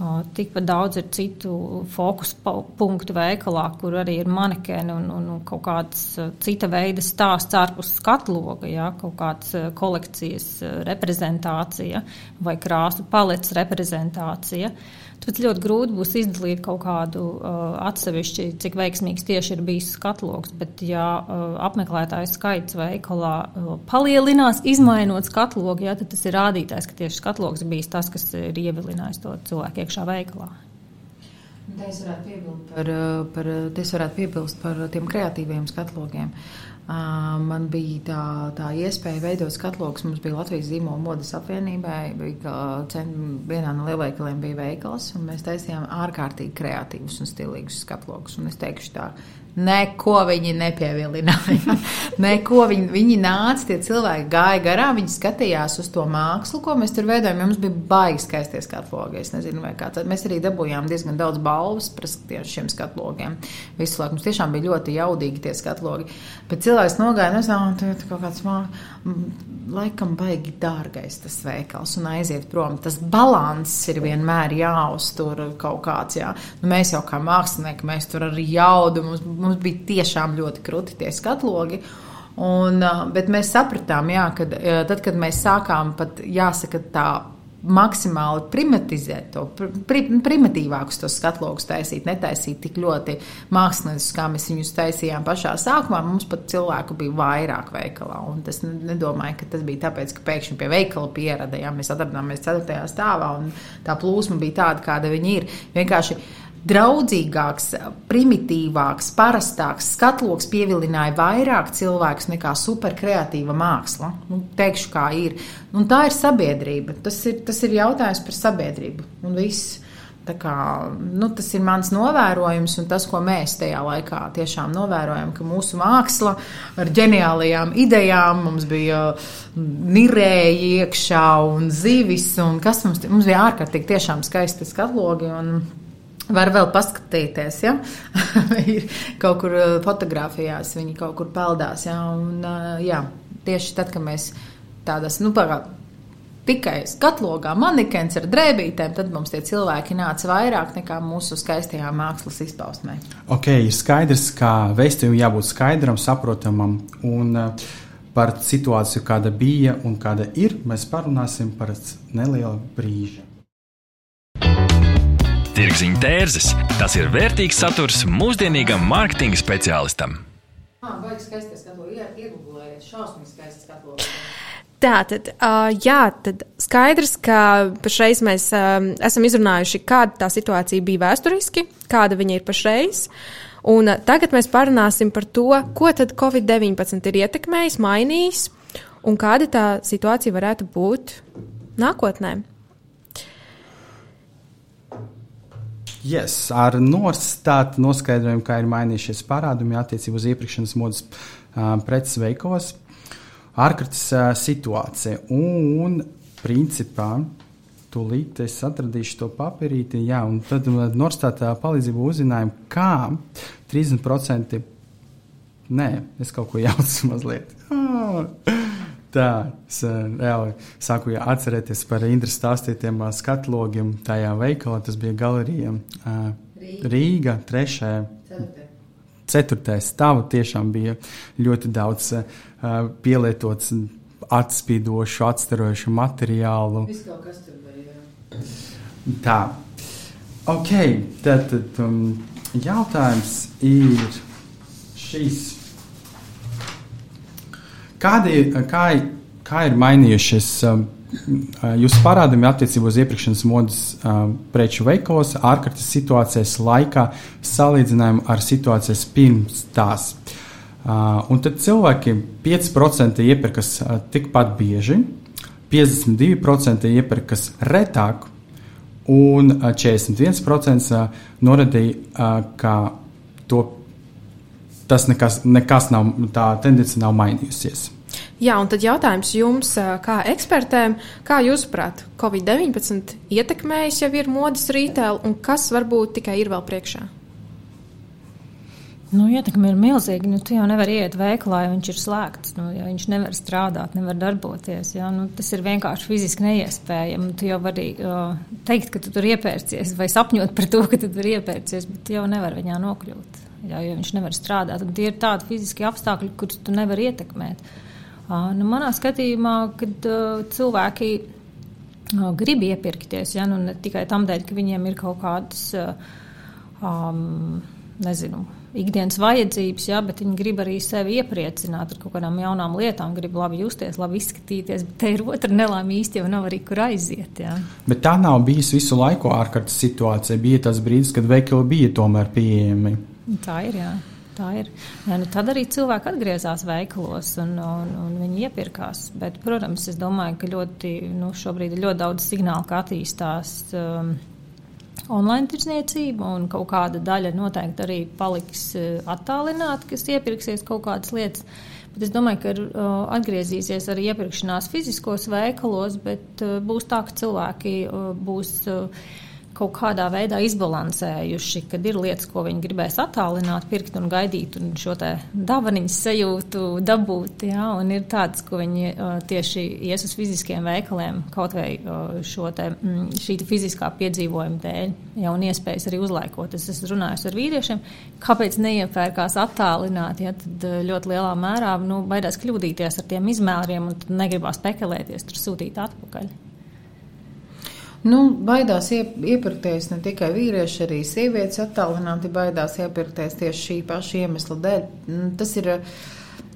Tikpat daudz ir citu fokus punktu veikalā, kur arī ir manekeni un, un, un kaut kāds cita veida stāsts ārpus skatloga, ja, kaut kāds kolekcijas reprezentācija vai krāsu palets reprezentācija. Uh, Tāpēc ļoti grūti būs izdalīt kaut kādu uh, atsevišķi, cik veiksmīgs tieši ir bijis skatloks. Bet, ja uh, apmeklētāju skaits veikalā uh, palielinās, izmainot skatlogu, ja, tad tas ir rādītājs, ka tieši skatloks bijis tas, kas ir ievilinājis to cilvēku iekšā veikalā. Te es varētu piebilst par, uh, par, varētu piebilst par tiem kreatīviem skatlogiem. Uh, Man bija tā, tā iespēja veidot skatlogus. Mums bija Latvijas zīmola modes apvienībai. Bija, vienā no lielveikaliem bija veikals, un mēs taisījām ārkārtīgi kreatīvus un stilīgus skatlogus. Un es teikšu tā, Neko viņi nepievilināja. <laughs> Neko viņi, viņi nāca, tie cilvēki gāja garām, viņi skatījās uz to mākslu, ko mēs tur veidojam. Mums bija baigi skaisties skatlogi. Es nezinu, vai kā tad mēs arī dabūjām diezgan daudz balvas par šiem skatlogiem. Visu laiku mums tiešām bija ļoti jaudīgi tie skatlogi. Bet cilvēks nogāja, nezinu, tur kaut kāds mākslinieks laikam baigi dārgais tas veikals un aiziet prom. Tas balanss ir vienmēr jāuztur kaut kāds. Jā. Nu, mēs jau kā mākslinieki, mēs tur arī jaudu, mums, mums bija tiešām ļoti krūti tie skatlogi. Un, bet mēs sapratām, jā, kad, tad, kad mēs sākām pat, jāsaka, tā maksimāli primatizēt to, pri, primitīvākus tos skatlogus taisīt, netaisīt tik ļoti mākslinieciski, kā mēs viņus taisījām pašā sākumā. Mums pat cilvēku bija vairāk veikalā, es nedomāju, ka tas bija tāpēc, ka pēkšņi pie veikala pierada, ja mēs atradāmies 4. stāvā, un tā plūsma bija tāda, kāda viņi ir. Vienkārši draudzīgāks, primitīvāks, parastāks skatloks pievilināja vairāk cilvēkus nekā superkreatīva māksla. Nu, teikšu, kā ir. Un tā ir sabiedrība. Tas ir, tas ir jautājums par sabiedrību. Un viss. Kā, nu, tas ir mans novērojums, un tas, ko mēs tajā laikā tiešām novērojam, ka mūsu māksla ar ģeniālajām idejām mums bija nirēji iekšā un zivis, un kas mums, mums bija ārkārtīgi tiešām skaisti skatlogi. Un, Var vēl paskatīties, ja <laughs> ir kaut kur uh, fotografijās, viņi kaut kur peldās. Ja? Un, uh, jā, tieši tad, kad mēs tādas, nu, pagā, tikai skatlogā manikens ar drēbītēm, tad mums tie cilvēki nāca vairāk nekā mūsu skaistajā mākslas izpausmē. Ok, ir skaidrs, ka vēstījumam jābūt skaidram, saprotamam. Un, uh, Par situāciju, kāda bija un kāda ir, mēs parunāsim pēc neliela brīža. Tirziņa tērzes - tas ir vērtīgs saturs mūsdienīgam mārketinga speciālistam. Tātad, uh, jā, tad skaidrs, ka pašreiz mēs esam izrunājuši, kāda tā situācija bija vēsturiski, kāda viņa ir pašreiz. Un tagad mēs parunāsim par to, ko tad Covid-19 ir ietekmējis, mainījis un kāda tā situācija varētu būt nākotnē. Yes, ar nostātu noskaidrojumu, kā ir mainījušies parādumi attiecībā uz iepirkšanas modes uh, preces veikos, ārkārtas situācija. Un, principā, tūlīt es atradīšu to papīrīti, jā, un tad nostātā palīdzību uzzinājām, kā 30%, nē, es kaut ko jaucu <laughs> mazliet. Oh. Tā, es eh, reāli sāku atcerēties par Indras stāstītiem eh, skatlogiem tajā veikalā. Tas bija galerijā eh, Rīga, Rīga trešajā. Ceturtais stāvā tiešām bija ļoti daudz uh, pielietots atspīdošu, atstarošu materiālu. Tā. Ok, tad, um, jautājums ir šīs Kādi, kā, kā ir mainījušies um, uh, jūsu parādījumi attiecībā uz iepirkšanas modes um, preču veikalos, ārkārtas situācijas laikā, salīdzinājumu ar situācijas pirms tās? Uh, un tad cilvēki 5% iepirkas uh, tikpat bieži, 52% iepirkas retāk, un 41% norādīja, ka to tas nekas, nekas nav, tā tendence nav mainījusies. Jā, un tad jautājums jums, kā ekspertēm, kā jūsuprāt, Covid-19 ietekmējis jau ir modes rītēlu, un kas varbūt tikai ir vēl priekšā? Nu, ietekme ir milzīga. Nu, tu jau nevari iet veikalā, ja viņš ir slēgts. Nu, ja viņš nevar strādāt, nevar darboties. Ja? Nu, tas ir vienkārši fiziski neiespējami. Tu jau vari uh, teikt, ka tu tur iepērcies, vai sapņot par to, ka tu tur iepērcies, bet tu jau nevari viņā nokļūt jā, jo viņš nevar strādāt. Tie ir tādi fiziski apstākļi, kurus tu nevari ietekmēt. Nu, manā skatījumā, kad uh, cilvēki uh, grib iepirkties, ja, nu, ne tikai tam dēļ, ka viņiem ir kaut kādas, uh, um, nezinu, ikdienas vajadzības, ja, bet viņi grib arī sevi iepriecināt ar kaut kādām jaunām lietām, grib labi justies, labi izskatīties, bet te ir otra nelaime īsti jau nav arī kur aiziet. Ja. Bet tā nav bijusi visu laiku ārkārtas situācija. Bija tas brīdis, kad veikali bija tomēr pieejami. Tā ir. Jā. Tā ir. Jā, nu tad arī cilvēki atgriezās veikalos un, un, un viņi iepirkās. Bet, protams, es domāju, ka ļoti, nu, šobrīd ir ļoti daudz signālu, ka attīstās um, online tirdzniecība, un kaut kāda daļa noteikti arī paliks attālināta, kas iepirksies kaut kādas lietas. Bet es domāju, ka uh, atgriezīsies arī iepirkšanās fiziskos veikalos, bet uh, būs tā, ka cilvēki uh, būs. Uh, kaut kādā veidā izbalansējuši, kad ir lietas, ko viņi gribēs attālināt, pirkt un gaidīt, un šo te dāvaniņas sajūtu dabūt. Jā, un ir tādas, ko viņi tieši ies uz fiziskiem veikaliem, kaut vai šo te, mm, šī te fiziskā piedzīvojuma dēļ, ja un iespējas arī uzlaikot. Es esmu runājusi ar vīriešiem, kāpēc neiepērkās attālināt, ja tad ļoti lielā mērā nu, baidās kļūdīties ar tiem izmēriem un negribās spekulēties, tur sūtīt atpakaļ. Nu, baidās iepirkties ne tikai vīrieši, arī sievietes attālināti baidās iepirkties tieši šī paša iemesla dēļ. Nu, tas ir.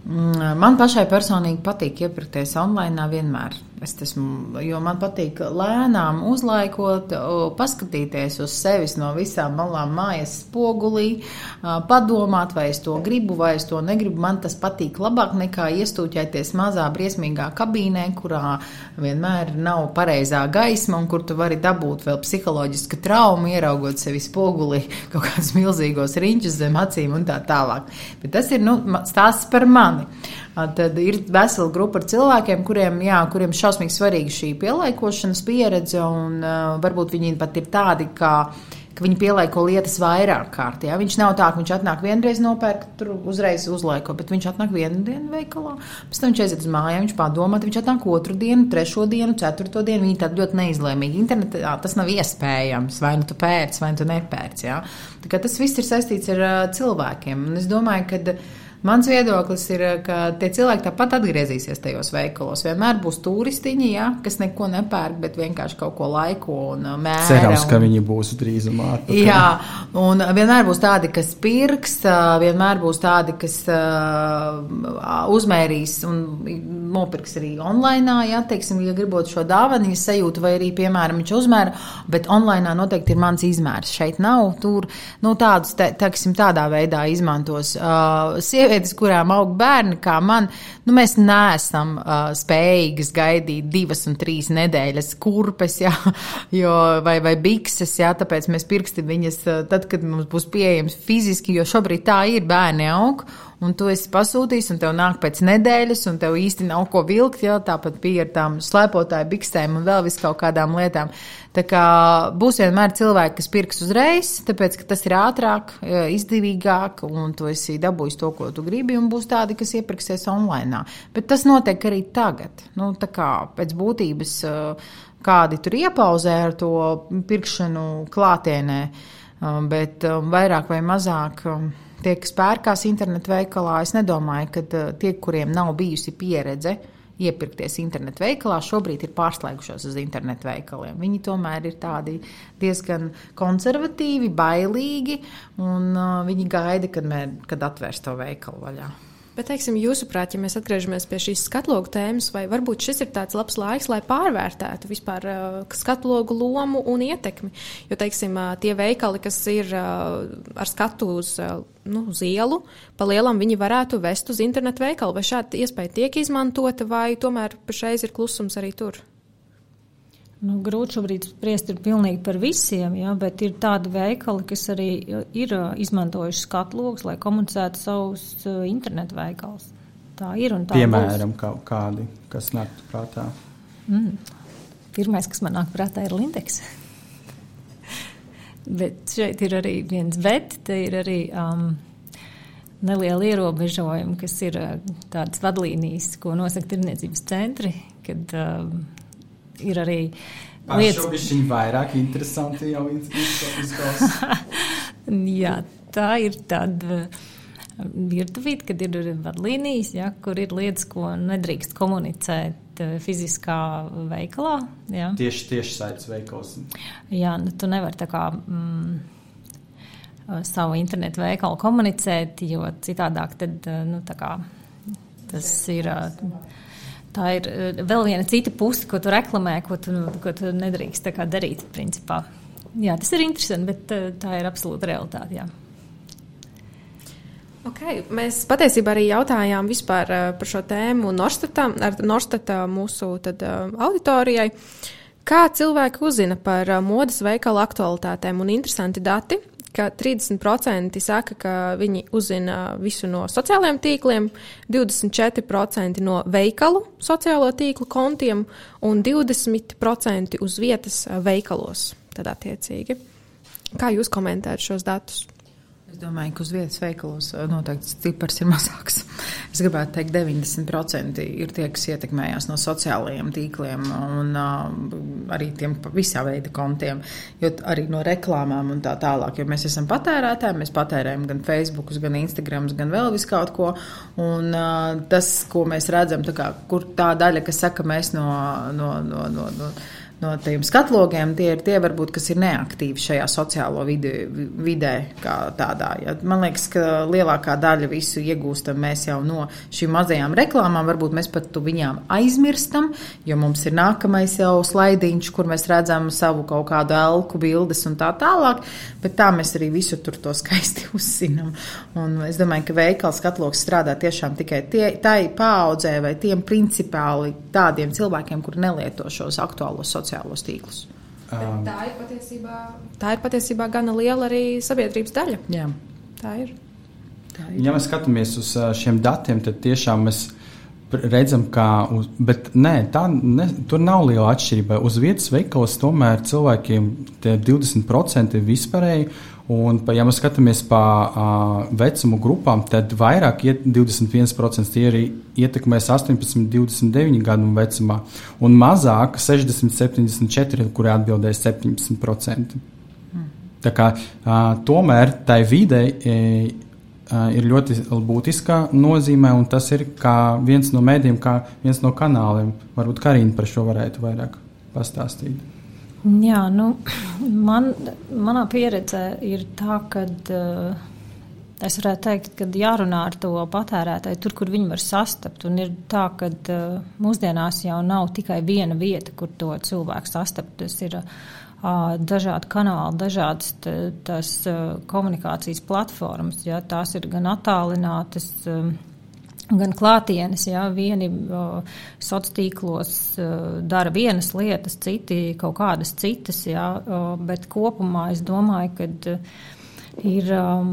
Mm, man pašai personīgi patīk iepirkties online vienmēr. Es esmu, jo man patīk lēnām uzlaikot, paskatīties uz sevis no visām malām mājas spogulī, padomāt, vai es to gribu, vai es to negribu. Man tas patīk labāk nekā iestūķēties mazā briesmīgā kabīnē, kurā vienmēr nav pareizā gaisma un kur tu vari dabūt vēl psiholoģisku traumu, ieraugot sevi spogulī, kaut kādus milzīgos riņķus zem acīm un tā tālāk. Bet tas ir nu, stāsts par mani. Tad ir vesela grupa ar cilvēkiem, kuriem, jā, kuriem šausmīgi svarīga šī pielaikošanas pieredze, un uh, varbūt viņi pat ir tādi, kā, ka viņi pielaiko lietas vairāk kārt. Jā. Viņš nav tā, ka viņš atnāk vienreiz nopērk, tur uzreiz uzlaiko, bet viņš atnāk vienu dienu veikalā, pēc tam viņš aiziet uz mājām, viņš padomā, viņš atnāk otru dienu, trešo dienu, ceturto dienu. Viņi tādi ļoti neizlēmīgi. Internetā tas nav iespējams. Vai nu tu pērci, vai nu tu nepērci. Tā tas viss ir saistīts ar uh, cilvēkiem. Un es domāju, ka Mans viedoklis ir, ka tie cilvēki tāpat atgriezīsies tajos veikalos. Vienmēr būs turistiņi, ja, kas neko nepērk, bet vienkārši kaut ko laiko un uh, mēra. Cerams, un... ka viņi būs drīzumā. Atpakaļ. Jā, un vienmēr būs tādi, kas pirks, uh, vienmēr būs tādi, kas uzmērīs un nopirks arī online, ja, teiksim, ja gribot šo dāvanu sajūtu, vai arī, piemēram, viņš uzmēra, bet online noteikti ir mans izmērs. Šeit nav, tur, nu, tādus, te, teiksim, tādā veidā izmantos. Uh, sievieti sievietes, kurām aug bērni, kā man, nu, mēs neesam uh, spējīgas gaidīt divas un trīs nedēļas kurpes, jā, <laughs> jo, vai, vai bikses, jā, tāpēc mēs pirkstam viņas tad, kad mums būs pieejams fiziski, jo šobrīd tā ir bērni aug un tu esi pasūtījis, un tev nāk pēc nedēļas, un tev īsti nav ko vilkt, jā, tāpat bija ar tām slēpotāju bikstēm un vēl vis kaut kādām lietām. Tā kā būs vienmēr cilvēki, kas pirks uzreiz, tāpēc, ka tas ir ātrāk, izdevīgāk, un tu esi dabūjis to, ko tu gribi, un būs tādi, kas iepirksies online. Bet tas notiek arī tagad. Nu, tā kā pēc būtības kādi tur iepauzē ar to pirkšanu klātienē, bet vairāk vai mazāk tie, kas pērkās internetu veikalā, es nedomāju, ka uh, tie, kuriem nav bijusi pieredze iepirkties internetu veikalā, šobrīd ir pārslēgušos uz internetu veikaliem. Viņi tomēr ir tādi diezgan konservatīvi, bailīgi, un uh, viņi gaida, kad, mē, kad atvērs to veikalu vaļā. Bet, teiksim, jūsuprāt, ja mēs atgriežamies pie šīs skatlogu tēmas, vai varbūt šis ir tāds labs laiks, lai pārvērtētu vispār uh, skatlogu lomu un ietekmi? Jo, teiksim, uh, tie veikali, kas ir uh, ar skatu uz, uh, nu, uz ielu, pa lielam viņi varētu vest uz internetu veikalu, vai šāda iespēja tiek izmantota, vai tomēr pašreiz ir klusums arī tur? Nu, grūti šobrīd spriest pilnīgi par visiem, ja, bet ir tādi veikali, kas arī ir izmantojuši skatlogus, lai komunicētu savus internetu veikalus. Tā ir un tā Piemēram, būs. kādi, kas nāk prātā? Mm. Pirmais, kas man nāk prātā, ir Lindex. <laughs> bet šeit ir arī viens bet, te ir arī um, neliela ierobežojuma, kas ir uh, tādas vadlīnijas, ko nosaka tirniecības centri, kad um, ir arī lietas, kas ir vairāk interesanti jau izklausās. <laughs> Jā, tā ir tāda uh, virtuvīte, kad ir vadlīnijas, ja, kur ir lietas, ko nedrīkst komunicēt uh, fiziskā veikalā. Ja. Tieši, tieši saites veikals. Jā, nu, tu nevari tā kā mm, savu internetu veikalu komunicēt, jo citādāk tad, nu, tā kā tas ir. Uh, tā ir eh, vēl viena cita puse, ko tu reklamē, ko tu, ko tu nedrīkst darīt. Principā. Jā, tas ir interesanti, bet eh, tā ir absolūta realitāte. Jā. Okay, mēs patiesībā arī jautājām vispār uh, par šo tēmu Norstatā, ar Norstatā mūsu tad, auditorijai. Kā cilvēki uzzina par modes veikalu aktualitātēm un interesanti dati? Ka 30% saka, ka viņi uzzina visu no sociālajiem tīkliem, 24% no veikalu sociālo tīklu kontiem un 20% uz vietas veikalos. Tad attiecīgi. Kā jūs komentējat šos datus? Es domāju, ka uz vietas veikalos eh, noteikti cipars ir <laughs> mazāks. Es gribētu teikt, 90% ir tie, kas ietekmējās no sociālajiem tīkliem un uh, arī tiem visā veida kontiem, jo arī no reklāmām un tā tālāk. Jo mēs esam patērētāji, mēs patērējam gan Facebook, gan Instagram, gan vēl visu kaut ko. Un uh, tas, ko mēs redzam, tā kā, kur tā daļa, kas saka, mēs no. no, no, no, no no tiem skatlogiem, tie ir tie, varbūt, kas ir neaktīvi šajā sociālo vidi, vidē, kā tādā. Ja. Man liekas, ka lielākā daļa visu iegūstam mēs jau no šīm mazajām reklāmām. Varbūt mēs pat viņām aizmirstam, jo mums ir nākamais jau slaidiņš, kur mēs redzam savu kaut kādu elku bildes un tā tālāk, bet tā mēs arī visu tur to skaisti <laughs> uzzinām. Un es domāju, ka veikals skatloks strādā tiešām tikai tie, tai paaudzē vai tiem principāli tādiem cilvēkiem, kur nelieto šos aktuālos sociālos sociālos tīklus. Um, tā ir patiesībā, tā ir patiesībā gana liela arī sabiedrības daļa. Jā. Tā ir. Tā ir. Ja mēs skatāmies uz šiem datiem, tad tiešām mēs redzam, ka uz, nē, tā, ne, tur nav liela atšķirība. Uz vietas veikalos tomēr cilvēkiem 20% ir vispārēji Un, ja mēs skatāmies pa uh, vecumu grupām, tad vairāk, 21% tie arī ietekmēs 18, 29 gadu vecumā, un mazāk 60, 74, kuri atbildēs 17%. Mm. Tā kā uh, tomēr tai videi e, uh, ir ļoti būtiska nozīme, un tas ir viens no mēdījiem, kā viens no kanāliem. Varbūt Karina par šo varētu vairāk pastāstīt. Jā, nu, man, manā pieredzē ir tā, ka uh, es varētu teikt, ka jārunā ar to patērētāju tur, kur viņi var sastapt. Un ir tā, ka uh, mūsdienās jau nav tikai viena vieta, kur to cilvēku sastapt. Tas ir uh, dažādi kanāli, dažādas tās komunikācijas platformas. Ja, tās ir gan attālinātas. Uh, gan klātienes, ja vieni sociālos tīklos dara vienas lietas, citi kaut kādas citas, uh, bet kopumā es domāju, ka uh, ir, um,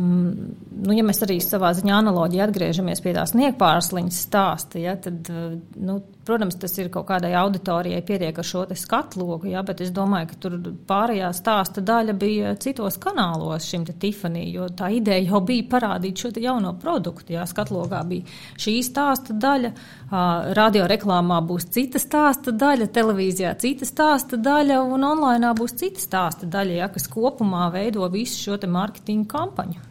nu, ja mēs arī savā ziņā analoģijā atgriežamies pie tās niekpārsliņas stāsta, ja, tad, uh, nu, protams, tas ir kaut kādai auditorijai pietiek ar šo skatlogu, ja, bet es domāju, ka tur pārējā stāsta daļa bija citos kanālos šim te Tiffany, jo tā ideja jau bija parādīt šo jauno produktu, ja, skatlogā bija šī stāsta daļa, uh, radio reklāmā būs cita stāsta daļa, televīzijā cita stāsta daļa un online būs cita stāsta daļa, ja, kas kopumā veido visu šo te marketingu kampaņu.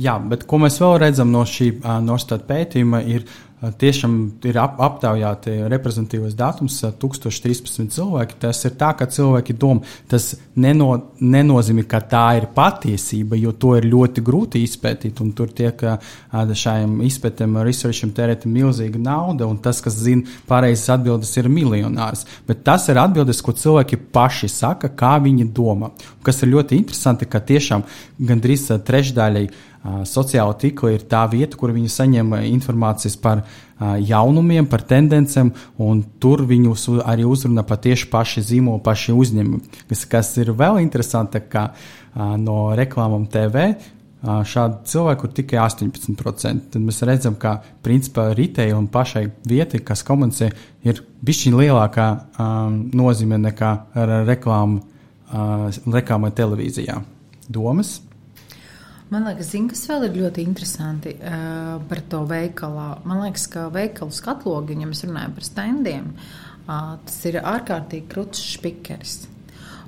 Jā, bet ko mēs vēl redzam no šī Norstat pētījuma ir tiešām ir ap, aptaujāti reprezentatīvais datums, 1013 cilvēki. Tas ir tā, ka cilvēki domā, tas neno, nenozīmē, ka tā ir patiesība, jo to ir ļoti grūti izpētīt. Tur tiek šajam izpētēm, researcham tērēta milzīga nauda, un tas, kas zina pareizas atbildes, ir miljonārs. Bet tas ir atbildes, ko cilvēki paši saka, kā viņi domā. Kas ir ļoti interesanti, ka tiešām gandrīz trešdaļai sociāla tīkla ir tā vieta, kur viņi saņem informācijas par jaunumiem, par tendencēm, un tur viņus arī uzrunā patieši paši zīmoli, paši uzņēmumi. Kas, kas ir vēl interesanti, ka no reklāmām TV šādu cilvēku ir tikai 18%. Tad mēs redzam, ka principā retail un pašai vietai, kas komunicē, ir bišķiņa lielākā um, nozīme nekā ar reklāmu, uh, reklāmai televīzijā. Domas? Man liekas, zin, kas vēl ir ļoti interesanti uh, par to veikalā. Man liekas, ka veikalu skatlogi, ja mēs runājam par standiem, uh, tas ir ārkārtīgi krūts špikeris.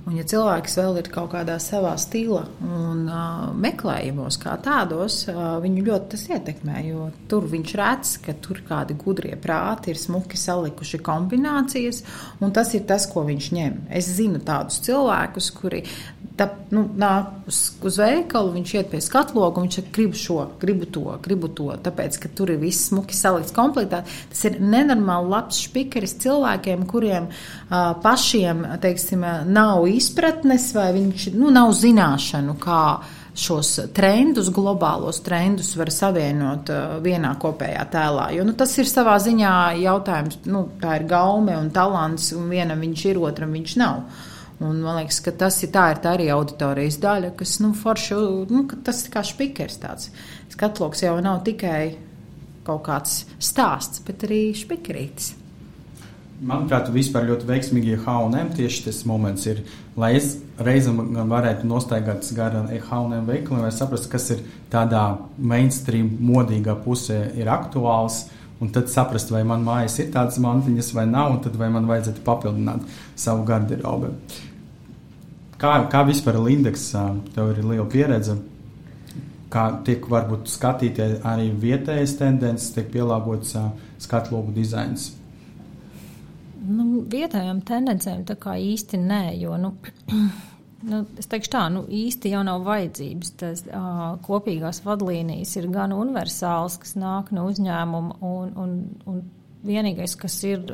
Un, ja cilvēks vēl ir kaut kādā savā stila un uh, meklējumos, kā tādos, uh, viņu ļoti tas ietekmē. Jo tur viņš redz, ka tur kādi gudrie prāti ir smuki salikuši kombinācijas, un tas ir tas, ko viņš ņem. Es zinu tādus cilvēkus, kuri tā, nu, nāk uz, uz veikalu, viņš iet pie skatloga un viņš saka, gribu šo, gribu to, gribu to. Tāpēc, ka tur ir viss smuki salikts komplektā. Tas ir nenormāli labs špikeris cilvēkiem, kuriem uh, pašiem, teiksim, nav izpratnes vai viņš, nu, nav zināšanu, kā šos trendus, globālos trendus var savienot vienā kopējā tēlā. Jo nu, tas ir savā ziņā jautājums, nu, tā ir gaume un talants, un vienam viņš ir, otram viņš nav. Un man liekas, ka tas ir, tā ir tā arī auditorijas daļa, kas, nu, forši, nu, tas ir kā špikers tāds. Skatloks jau nav tikai kaut kāds stāsts, bet arī špikerītis. Manuprāt, vispār ļoti veiksmīgi H&M tieši tas moments ir, lai es reizēm varētu nostaigāt garām H&M veikaliem, lai saprastu, kas ir tādā mainstream modīgā pusē ir aktuāls, un tad saprast, vai man mājas ir tādas mantiņas vai nav, un tad vai man vajadzētu papildināt savu garderobu. Kā, kā vispār ar indeksu, tev ir liela pieredze, kā tiek varbūt skatītie arī vietējas tendences, tiek pielāgots skatlogu dizains. Vietējām tendencēm tā kā īsti nē, jo, nu, <clears throat> nu, es teikšu tā, nu, īsti jau nav vajadzības. Tas uh, kopīgās vadlīnijas ir gan universāls, kas nāk no uzņēmuma, un, un, un vienīgais, kas ir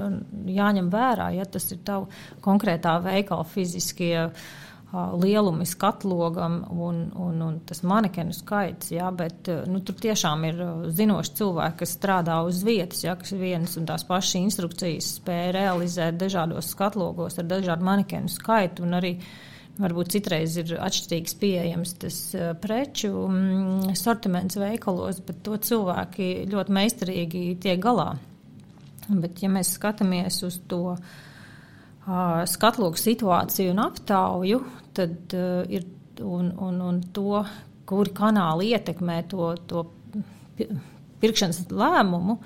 jāņem vērā, ja tas ir tavu konkrētā veikala fiziskie uh, lielumi skatlogam un, un, un tas manekenu skaits, jā, bet nu, tur tiešām ir zinoši cilvēki, kas strādā uz vietas, jā, kas vienas un tās pašas instrukcijas spēja realizēt dažādos skatlogos ar dažādu manekenu skaitu arī varbūt citreiz ir atšķirīgs pieejams tas preču mm, sortiments veikalos, bet to cilvēki ļoti meistarīgi tiek galā. Bet, ja mēs skatāmies uz to skatlogu situāciju un aptauju, tad uh, ir un, un, un to, kuri kanāli ietekmē to, to pirkšanas lēmumu,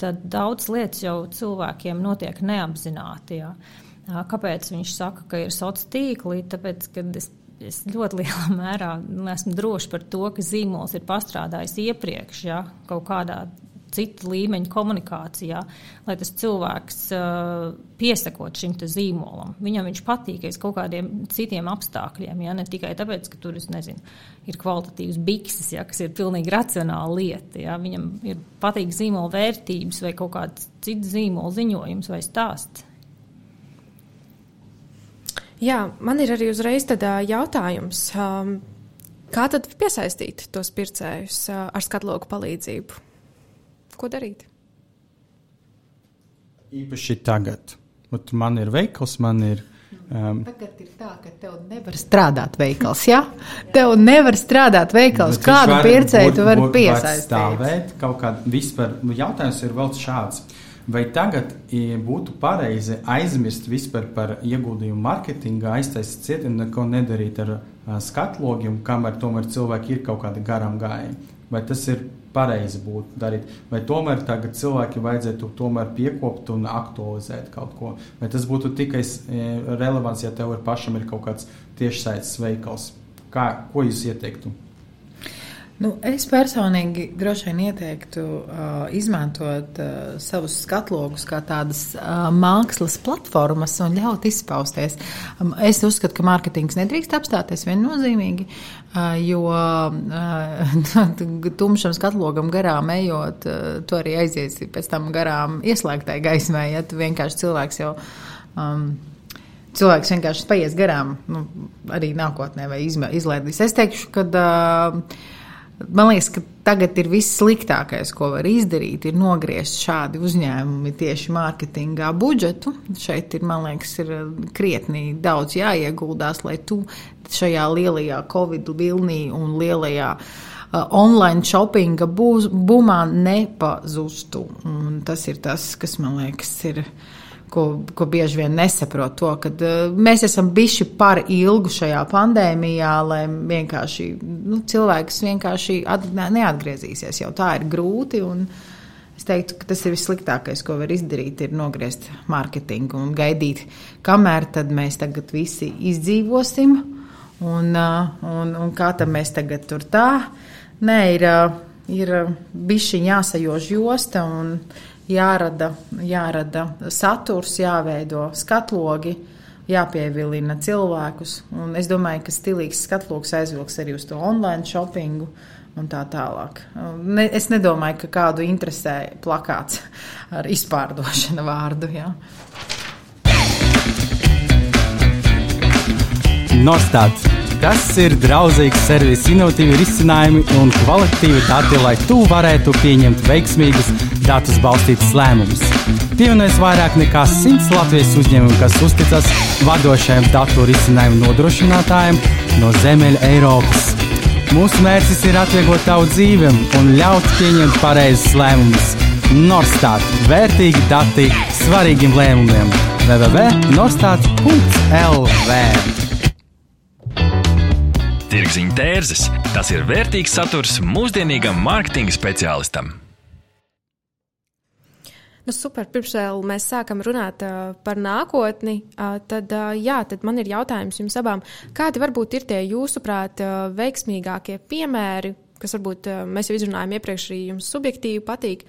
tad daudz lietas jau cilvēkiem notiek neapzināti. Jā. Kāpēc viņš saka, ka ir sociāli tīkli? Tāpēc, ka es, es ļoti lielā mērā esmu droši par to, ka zīmols ir pastrādājis iepriekš, ja, kaut kādā cita līmeņa komunikācijā, lai tas cilvēks uh, piesakot šim zīmolam. Viņam viņš patīk aiz kaut kādiem citiem apstākļiem, ja ne tikai tāpēc, ka tur nezinu, ir kvalitatīvs bikses, ja, kas ir pilnīgi racionāla lieta. Ja. Viņam ir patīk zīmola vērtības vai kaut kāds cits zīmola ziņojums vai stāsts. Jā, man ir arī uzreiz tādā jautājums. Um, kā tad piesaistīt tos pircējus uh, ar skatlogu palīdzību? Ko darīt? Īpaši tagad. Ot, man ir veikals, man ir. Um, Tagad ir tā, ka tev nevar strādāt veikals. Ja? Tev nevar strādāt veikals. Kādu pircēju tu vari piesaistīt? Stāvēt kaut kādā vispār. Jautājums ir vēl šāds. Vai tagad būtu pareizi aizmirst vispār par ieguldījumu mārketingā, aiztaisīt ciet un neko nedarīt ar skatlogiem, kamēr tomēr cilvēki ir kaut kādi garām gājēji? Vai tas ir pareizi būtu darīt. Vai tomēr tagad cilvēki vajadzētu tomēr piekopt un aktualizēt kaut ko? Vai tas būtu tikai e, relevants, ja tev ir pašam ir kaut kāds tiešsaistes veikals? Kā, ko jūs ieteiktu? Nu, es personīgi droši vien ieteiktu uh, izmantot uh, savus skatlogus kā tādas uh, mākslas platformas un ļaut izpausties. Um, es uzskatu, ka mārketings nedrīkst apstāties viennozīmīgi, uh, jo uh, <laughs> tumšam skatlogam garām ejot, uh, tu arī aizies pēc tam garām ieslēgtai gaismai, ja tu vienkārši cilvēks jau. Um, Cilvēks vienkārši paies garām, nu, arī nākotnē, vai izlaidīs. Es teikšu, ka uh, Man liekas, ka tagad ir viss sliktākais, ko var izdarīt, ir nogriezt šādi uzņēmumi tieši mārketingā budžetu. Šeit ir, man liekas, ir krietni daudz jāieguldās, lai tu šajā lielajā Covid vilnī un lielajā uh, online shoppinga būmā nepazustu. Un tas ir tas, kas man liekas ir ko, ko bieži vien nesaprot, to, ka uh, mēs esam bijuši par ilgu šajā pandēmijā, lai vienkārši nu, cilvēks vienkārši at, neatgriezīsies. Jau tā ir grūti. Es teiktu, ka tas ir vissliktākais, ko var izdarīt, ir nogriezt mārketingu un gaidīt, kamēr mēs tagad visi izdzīvosim un, uh, un, un kā tam mēs tagad tur tā. Nē, ir, uh, ir bišķiņ jāsajož josta un jārada, jārada saturs, jāveido skatlogi, jāpievilina cilvēkus. Un es domāju, ka stilīgs skatlogs aizvilks arī uz to online shoppingu un tā tālāk. Ne, es nedomāju, ka kādu interesē plakāts <laughs> ar izpārdošana vārdu. Ja. Nostāds Tas ir draudzīgs servis, inovatīvi risinājumi un kvalitatīvi dati, lai tu varētu pieņemt veiksmīgus datus balstītus lēmumus. Pievienojas vairāk nekā 100 Latvijas uzņēmumu, kas uzticas vadošajiem datu risinājumu nodrošinātājiem no Zemeļa Eiropas. Mūsu mērķis ir atvieglot tavu dzīvi un ļaut pieņemt pareizus lēmumus. Norstat - vērtīgi dati svarīgiem lēmumiem. www.norstat.lv Tirziņa tērzes - tas ir vērtīgs saturs mūsdienīgam mārketinga speciālistam. Nu, super, pirms vēl mēs sākam runāt uh, par nākotni, uh, tad, uh, jā, tad man ir jautājums jums abām. Kādi varbūt ir tie jūsuprāt uh, veiksmīgākie piemēri, kas varbūt uh, mēs jau izrunājām iepriekš arī jums subjektīvi patīk?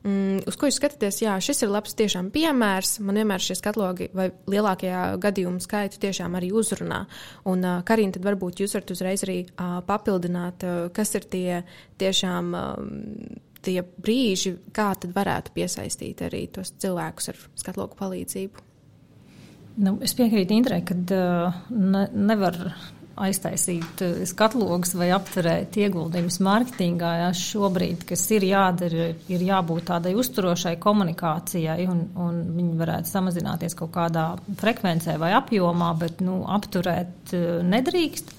Mm, uz ko jūs skatāties? Jā, šis ir labs tiešām piemērs. Man vienmēr šie skatlogi vai lielākajā gadījumu skaitu tiešām arī uzrunā. Un, uh, Karina, tad varbūt jūs varat uzreiz arī uh, papildināt, uh, kas ir tie tiešām. Uh, tie brīži, kā tad varētu piesaistīt arī tos cilvēkus ar skatloku palīdzību? Nu, es piekrītu Indrei, ka uh, ne, nevar aiztaisīt uh, skatlogus vai apturēt ieguldījumus mārketingā. Jā, šobrīd, kas ir jādara, ir jābūt tādai uzturošai komunikācijai, un, un viņi varētu samazināties kaut kādā frekvencē vai apjomā, bet nu, apturēt uh, nedrīkst.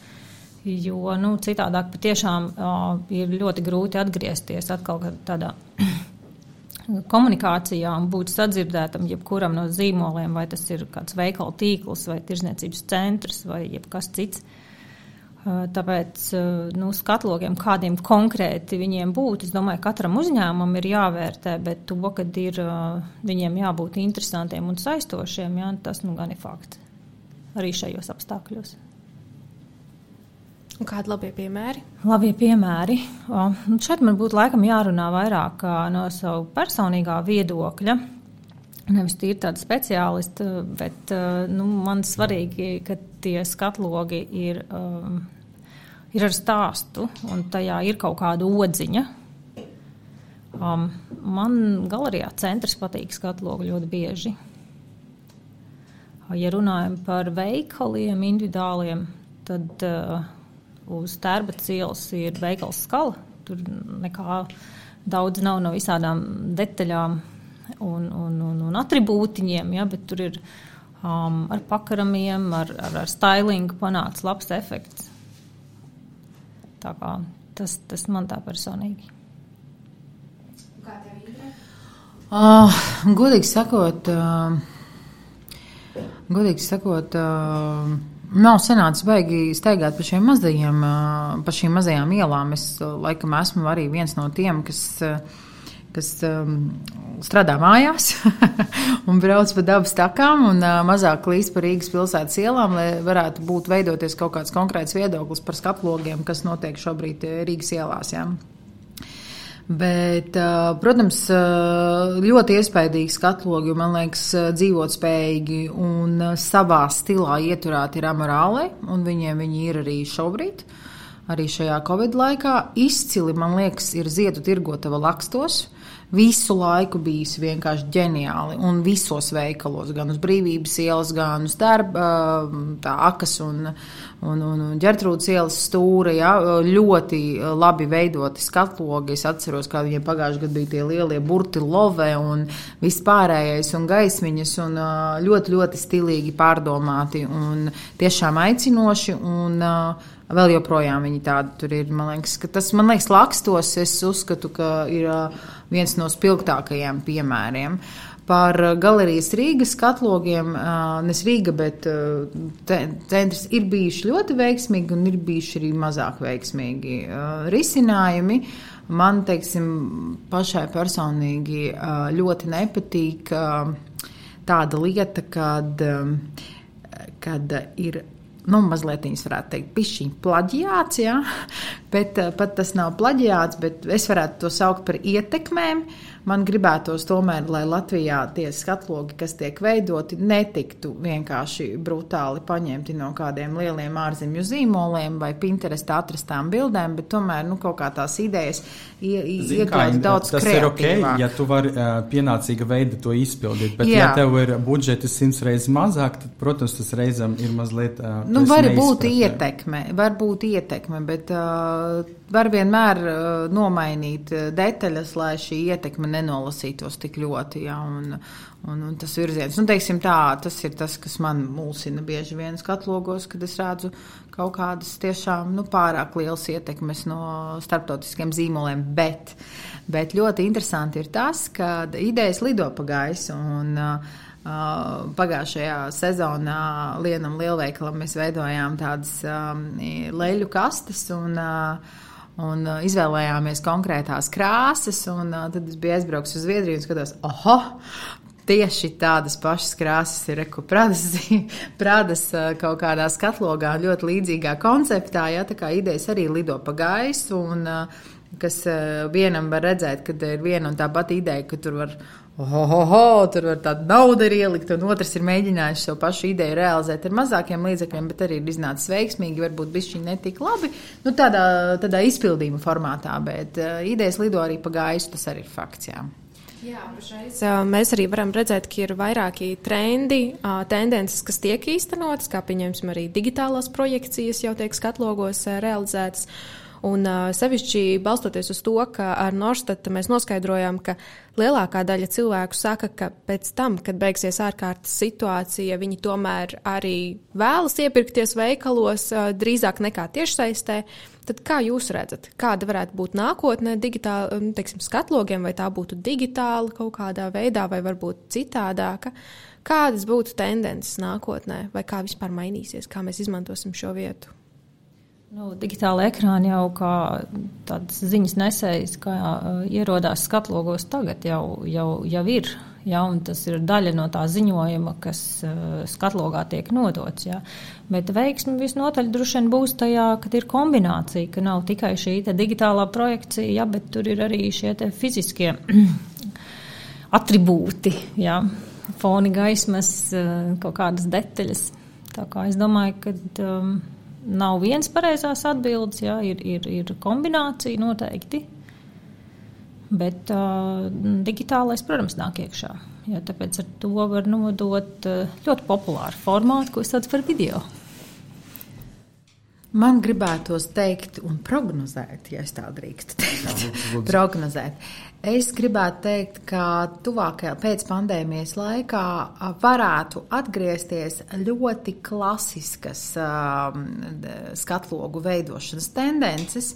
Jo nu, citādāk patiešām uh, ir ļoti grūti atgriezties atkal tādā <clears throat> komunikācijā un būt sadzirdētam jebkuram no zīmoliem, vai tas ir kāds veikala tīkls, vai tirzniecības centrs, vai jebkas cits. Uh, tāpēc nu, skatlogiem, kādiem konkrēti viņiem būt, es domāju, katram uzņēmumam ir jāvērtē, bet to, uh, viņiem jābūt interesantiem un saistošiem, jā, tas nu gan ir fakts arī šajos apstākļos. Un kādi labie piemēri? Labie piemēri. O, šeit man būtu laikam jārunā vairāk no savu personīgā viedokļa. Nevis tīri tāda speciālista, bet nu, man svarīgi, ka tie skatlogi ir, um, ir ar stāstu un tajā ir kaut kāda odziņa. Um, man galerijā centrs patīk skatlogi ļoti bieži. Ja runājam par veikaliem individuāliem, tad uh, uz Tērbats ielas ir veikals skala. Tur nekā daudz nav no visādām detaļām un, un, un, un atribūtiņiem, ja, bet tur ir um, ar pakaramiem, ar, ar, ar stylingu panāks labs efekts. Tā kā tas, tas man tā personīgi. Uh, godīgi sakot, uh, godīgi sakot uh, Nav sanācis baigi staigāt pa šiem mazajiem, pa šīm mazajām ielām. Es laikam esmu arī viens no tiem, kas, kas um, strādā mājās <laughs> un brauc pa dabas takām un uh, mazāk klīst pa Rīgas pilsētas ielām, lai varētu būt veidoties kaut kāds konkrēts viedoklis par skatlogiem, kas notiek šobrīd Rīgas ielās. Jā. Bet, protams, ļoti iespaidīgi skatlogi, man liekas, dzīvot spējīgi un savā stilā ieturēti ir amorāli, un viņiem viņi ir arī šobrīd, arī šajā Covid laikā. Izcili, man liekas, ir ziedu tirgotava lakstos visu laiku bijis vienkārši ģeniāli. Un visos veikalos, gan uz brīvības ielas, gan uz darba, tā akas un, un, un ģertrūdas ielas stūra. Ja, ļoti labi veidoti skatlogi. Es atceros, kā viņiem pagājušajā gadā bija tie lielie burti love un vispārējais un gaismiņas un ļoti, ļoti stilīgi pārdomāti un tiešām aicinoši. Un, Vēl joprojām viņi tādi tur ir. Man liekas, tas, man liekas, lakstos es uzskatu, ka ir viens no spilgtākajiem piemēriem. Par galerijas Rīgas katlogiem, nes Rīga, bet centrs ir bijuši ļoti veiksmīgi un ir bijuši arī mazāk veiksmīgi risinājumi. Man, teiksim, pašai personīgi ļoti nepatīk tāda lieta, kad, kad ir nu, mazliet viņas varētu teikt, pišķiņa plaģiāts, ja? <laughs> bet pat tas nav plaģiāts, bet es varētu to saukt par ietekmēm. Uh, Man gribētos tomēr, lai Latvijā tie skatlogi, kas tiek veidoti, netiktu vienkārši brutāli paņemti no kādiem lieliem ārzemju zīmoliem vai Pinterest atrastām bildēm, bet tomēr nu, kaut kā tās idejas iekļaut daudz tas kreatīvāk. ir ok, ja tu vari uh, pienācīga veida to izpildīt, bet Jā. ja tev ir budžeti simts reizes mazāk, tad, protams, tas reizēm ir mazliet uh, nu, var būt ietekme, var būt ietekme, bet uh, var vienmēr uh, nomainīt detaļas, lai šī ietekme nenolasītos tik ļoti. Ja, un, un, un tas virziens, nu, teiksim tā, tas ir tas, kas man mulsina bieži vien skatlogos, kad es redzu kaut kādas tiešām nu, pārāk lielas ietekmes no starptautiskiem zīmoliem. Bet, bet ļoti interesanti ir tas, ka idejas lido pa gaisu. Un, uh, Uh, pagājušajā sezonā Lienam Lielveikalam mēs veidojām tādas um, leļu kastes un, uh, un uh, izvēlējāmies konkrētās krāsas. Un, uh, tad es biju aizbraucis uz Zviedriju un skatos, oho! Tieši tādas pašas krāsas ir reku pradas, pradas uh, kaut kādā skatlogā, ļoti līdzīgā konceptā. Ja, tā kā idejas arī lido pa gaisu, un uh, kas uh, vienam var redzēt, ka ir viena un tā pati ideja, ka tur var Ohoho, tur var tāda nauda ir ielikt, un otrs ir mēģinājis šo pašu ideju realizēt ar mazākiem līdzekļiem, bet arī ir iznācis veiksmīgi, varbūt bišķiņi netik labi, nu tādā, tādā izpildījuma formātā, bet uh, idejas lido arī pa gaisu, tas arī ir fakts, jā. Jā, pašreiz mēs arī varam redzēt, ka ir vairāki trendi, tendences, kas tiek īstenotas, kā pieņemsim arī digitālās projekcijas jau tiek skatlogos realizētas. Un sevišķi balstoties uz to, ka ar Norstatu mēs noskaidrojām, ka lielākā daļa cilvēku saka, ka pēc tam, kad beigsies ārkārtas situācija, viņi tomēr arī vēlas iepirkties veikalos drīzāk nekā tiešsaistē. Tad kā jūs redzat, kāda varētu būt nākotnē digitāla, teiksim, skatlogiem, vai tā būtu digitāla kaut kādā veidā, vai varbūt citādāka? Kādas būtu tendences nākotnē, vai kā vispār mainīsies, kā mēs izmantosim šo vietu? Nu, digitāla ekrāna jau kā tādas ziņas nesējas, kā ierodās skatlogos tagad jau, jau, jau ir. Ja, tas ir daļa no tā ziņojuma, kas skatlogā tiek nodots. Ja. Bet veiksme visnotaļ droši vien būs tajā, ka ir kombinācija, ka nav tikai šī digitālā projekcija, ja, bet tur ir arī šie fiziskie <clears throat> attribūti, ja, foni gaismas, kaut kādas detaļas. Tā kā es domāju, ka. Um, nav viens pareizās atbildes, jā, ir, ir, ir kombinācija noteikti. Bet uh, digitālais, protams, nāk iekšā. Jā, tāpēc ar to var nodot uh, ļoti populāru formātu, ko sauc par video. Man gribētos teikt, un prognozēt, ja tā drīkst teikt, prognozēt. Es gribētu teikt, ka tuvākajā pēcpandēmijas laikā varētu atgriezties ļoti klasiskas um, skatlogu veidošanas tendences,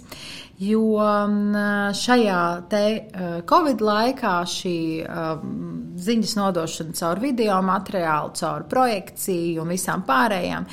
jo um, šajā te uh, Covid laikā šī um, ziņas nodošana caur video materiālu, caur projekciju un visām pārējām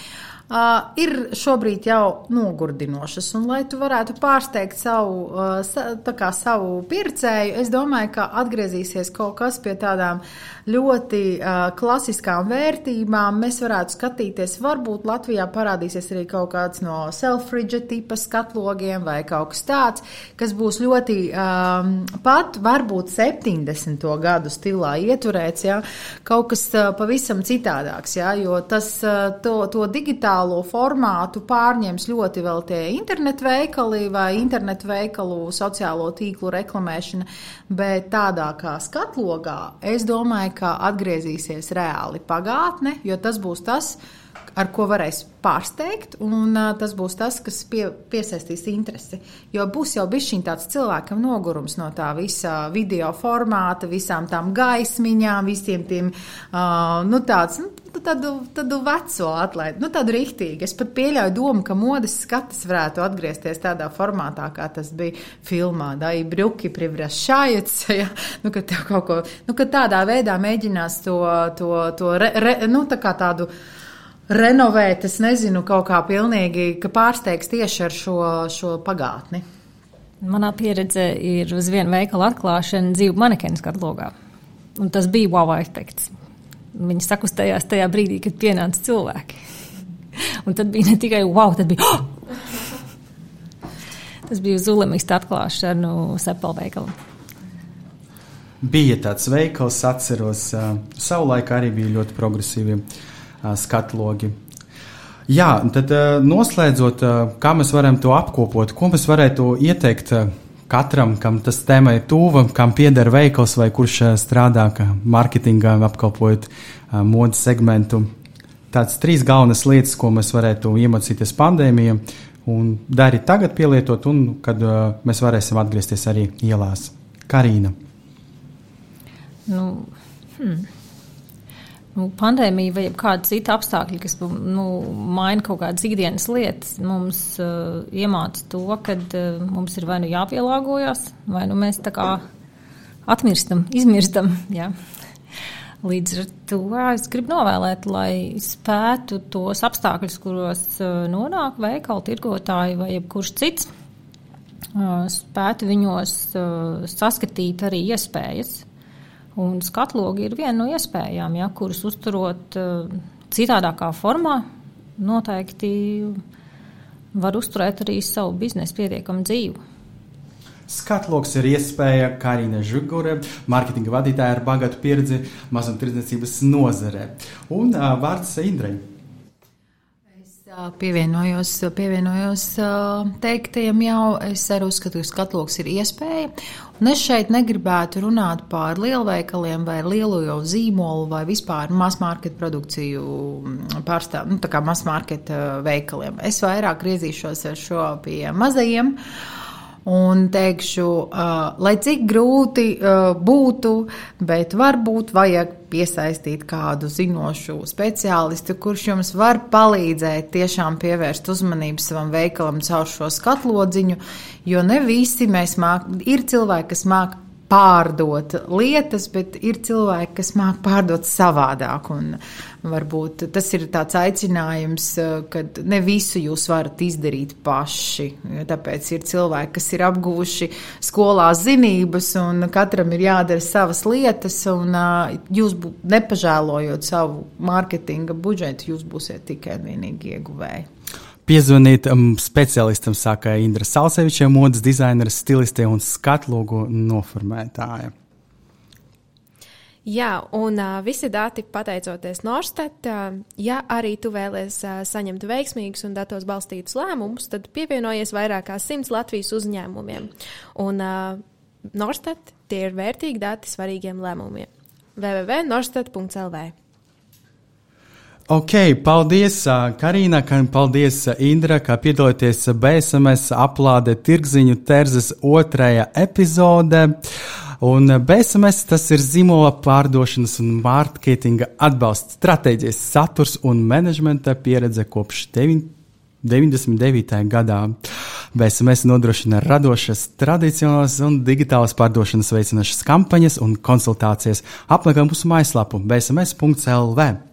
uh, ir šobrīd jau nogurdinošas. Un, lai tu varētu pārsteigt savu, uh, savu pircēju, es domāju, ka atgriezīsies kaut kas pie tādām ļoti uh, klasiskām vērtībām. Mēs varētu skatīties, varbūt Latvijā parādīsies arī kaut kāds no self-ridge tipa skatlogiem vai kaut kas tāds, kas būs ļoti um, pat varbūt 70. gadu stilā ieturēts, ja, kaut kas uh, pavisam citādāks, ja, jo tas uh, to, to digitālo formātu pārņems ļoti vēl tie internetu veikali vai internetu veikalu sociālo tīklu reklamēšana, bet tādā kā skatlogā es domāju, ka atgriezīsies reāli pagātne, jo tas būs tas, ar ko varēs pārsteigt, un uh, tas būs tas, kas pie, piesaistīs interesi. Jo būs jau bijis tāds cilvēkam nogurums no tā visa video formāta, visām tām gaismiņām, visiem tiem, uh, nu, tāds, nu, tādu, tādu veco atlaidu, nu, tādu rīktīgi. Es pat pieļauju domu, ka modes skatis varētu atgriezties tādā formātā, kā tas bija filmā, da i bruki privrašājats, <laughs> ja, nu, ka tev kaut ko, nu, ka tādā veidā mēģinās to, to, to re, re, nu, tā kā tādu renovēt, es nezinu, kaut kā pilnīgi, ka pārsteigs tieši ar šo, šo pagātni. Manā pieredze ir uz vienu veikalu atklāšana dzīvu manekenu skatlogā. Un tas bija wow efekts. Viņi sakustējās tajā brīdī, kad pienāca cilvēki. <laughs> Un tad bija ne tikai wow, tad bija. Oh! <gasps> Tas bija uz Ulimīsta atklāšanu Sepelveikalam. Bija tāds veikals, atceros, uh, savulaik arī bija ļoti progresīvi skatlogi. Jā, tad noslēdzot, kā mēs varam to apkopot, ko mēs varētu ieteikt katram, kam tas tēma ir tuva, kam pieder veikals vai kurš strādā marketingā, apkalpojot modes segmentu. tādas trīs galvenas lietas, ko mēs varētu iemācīties pandēmijā, un dari tagad pielietot, un kad mēs varēsim atgriezties arī ielās. Karina. Nu, hmm. Nu, pandēmija vai kāda cita apstākļa, kas nu, maina kaut kādas ikdienas lietas, mums uh, iemāca to, ka uh, mums ir vai nu jāpielāgojas, vai nu mēs tā kā atmirstam, <laughs> izmirstam. Jā. Līdz ar to es gribu novēlēt, lai spētu tos apstākļus, kuros uh, nonāk veikalu tirgotāji vai jebkurš cits, uh, spētu viņos uh, saskatīt arī iespējas. Un skatlogi ir viena no iespējām, ja, kuras uzturot citādākā formā, noteikti var uzturēt arī savu biznesu pietiekami dzīvu. Skatloks ir iespēja Karina Žugure, mārketinga vadītāja ar bagātu pieredzi mazumtirdzniecības nozarē. Un uh, vārds Indrai. Pievienojos, pievienojos teiktajam jau. Es arī uzskatu, ka skatloks ir iespēja. Un es šeit negribētu runāt par lielveikaliem vai lielu jau zīmolu vai vispār masmarket produkciju pārstāv, nu, tā kā masmarket veikaliem. Es vairāk griezīšos ar šo pie mazajiem. Uh, un teikšu, uh, lai cik grūti uh, būtu, bet varbūt vajag piesaistīt kādu zinošu speciālistu, kurš jums var palīdzēt tiešām pievērst uzmanību savam veikalam caur šo skatlodziņu, jo ne visi mēs māk, ir cilvēki, kas māk pārdot lietas, bet ir cilvēki, kas māk pārdot savādāk. Varbūt tas ir tāds aicinājums, ka ne visu jūs varat izdarīt paši. Tāpēc ir cilvēki, kas ir apguvuši skolā zinības, un katram ir jādara savas lietas, un jūs nepažēlojot savu mārketinga budžetu, jūs būsiet tikai un vienīgi ieguvēji. Piezvanīt um, speciālistam, saka Indra Salseviča, modes dizainera, stiliste un skatlogu noformētāja. Jā, un uh, visi dati pateicoties Norstat, uh, ja arī tu vēlies uh, saņemt veiksmīgus un datos balstītus lēmumus, tad pievienojies vairāk kā simts Latvijas uzņēmumiem. Un uh, Norstat tie ir vērtīgi dati svarīgiem lēmumiem. www.norstat.lv Ok, paldies, Karina, paldies, Indra, ka piedalāties BSMS aplāde tirgziņu terzes otrajā epizodē. Un BSMS tas ir zīmola pārdošanas un mārketinga atbalsts, stratēģijas saturs un menedžmenta pieredze kopš 99. gadā. BSMS nodrošina radošas, tradicionālas un digitālas pārdošanas veicinošas kampaņas un konsultācijas. Apmeklē mūsu mājaslapu bsms.lv.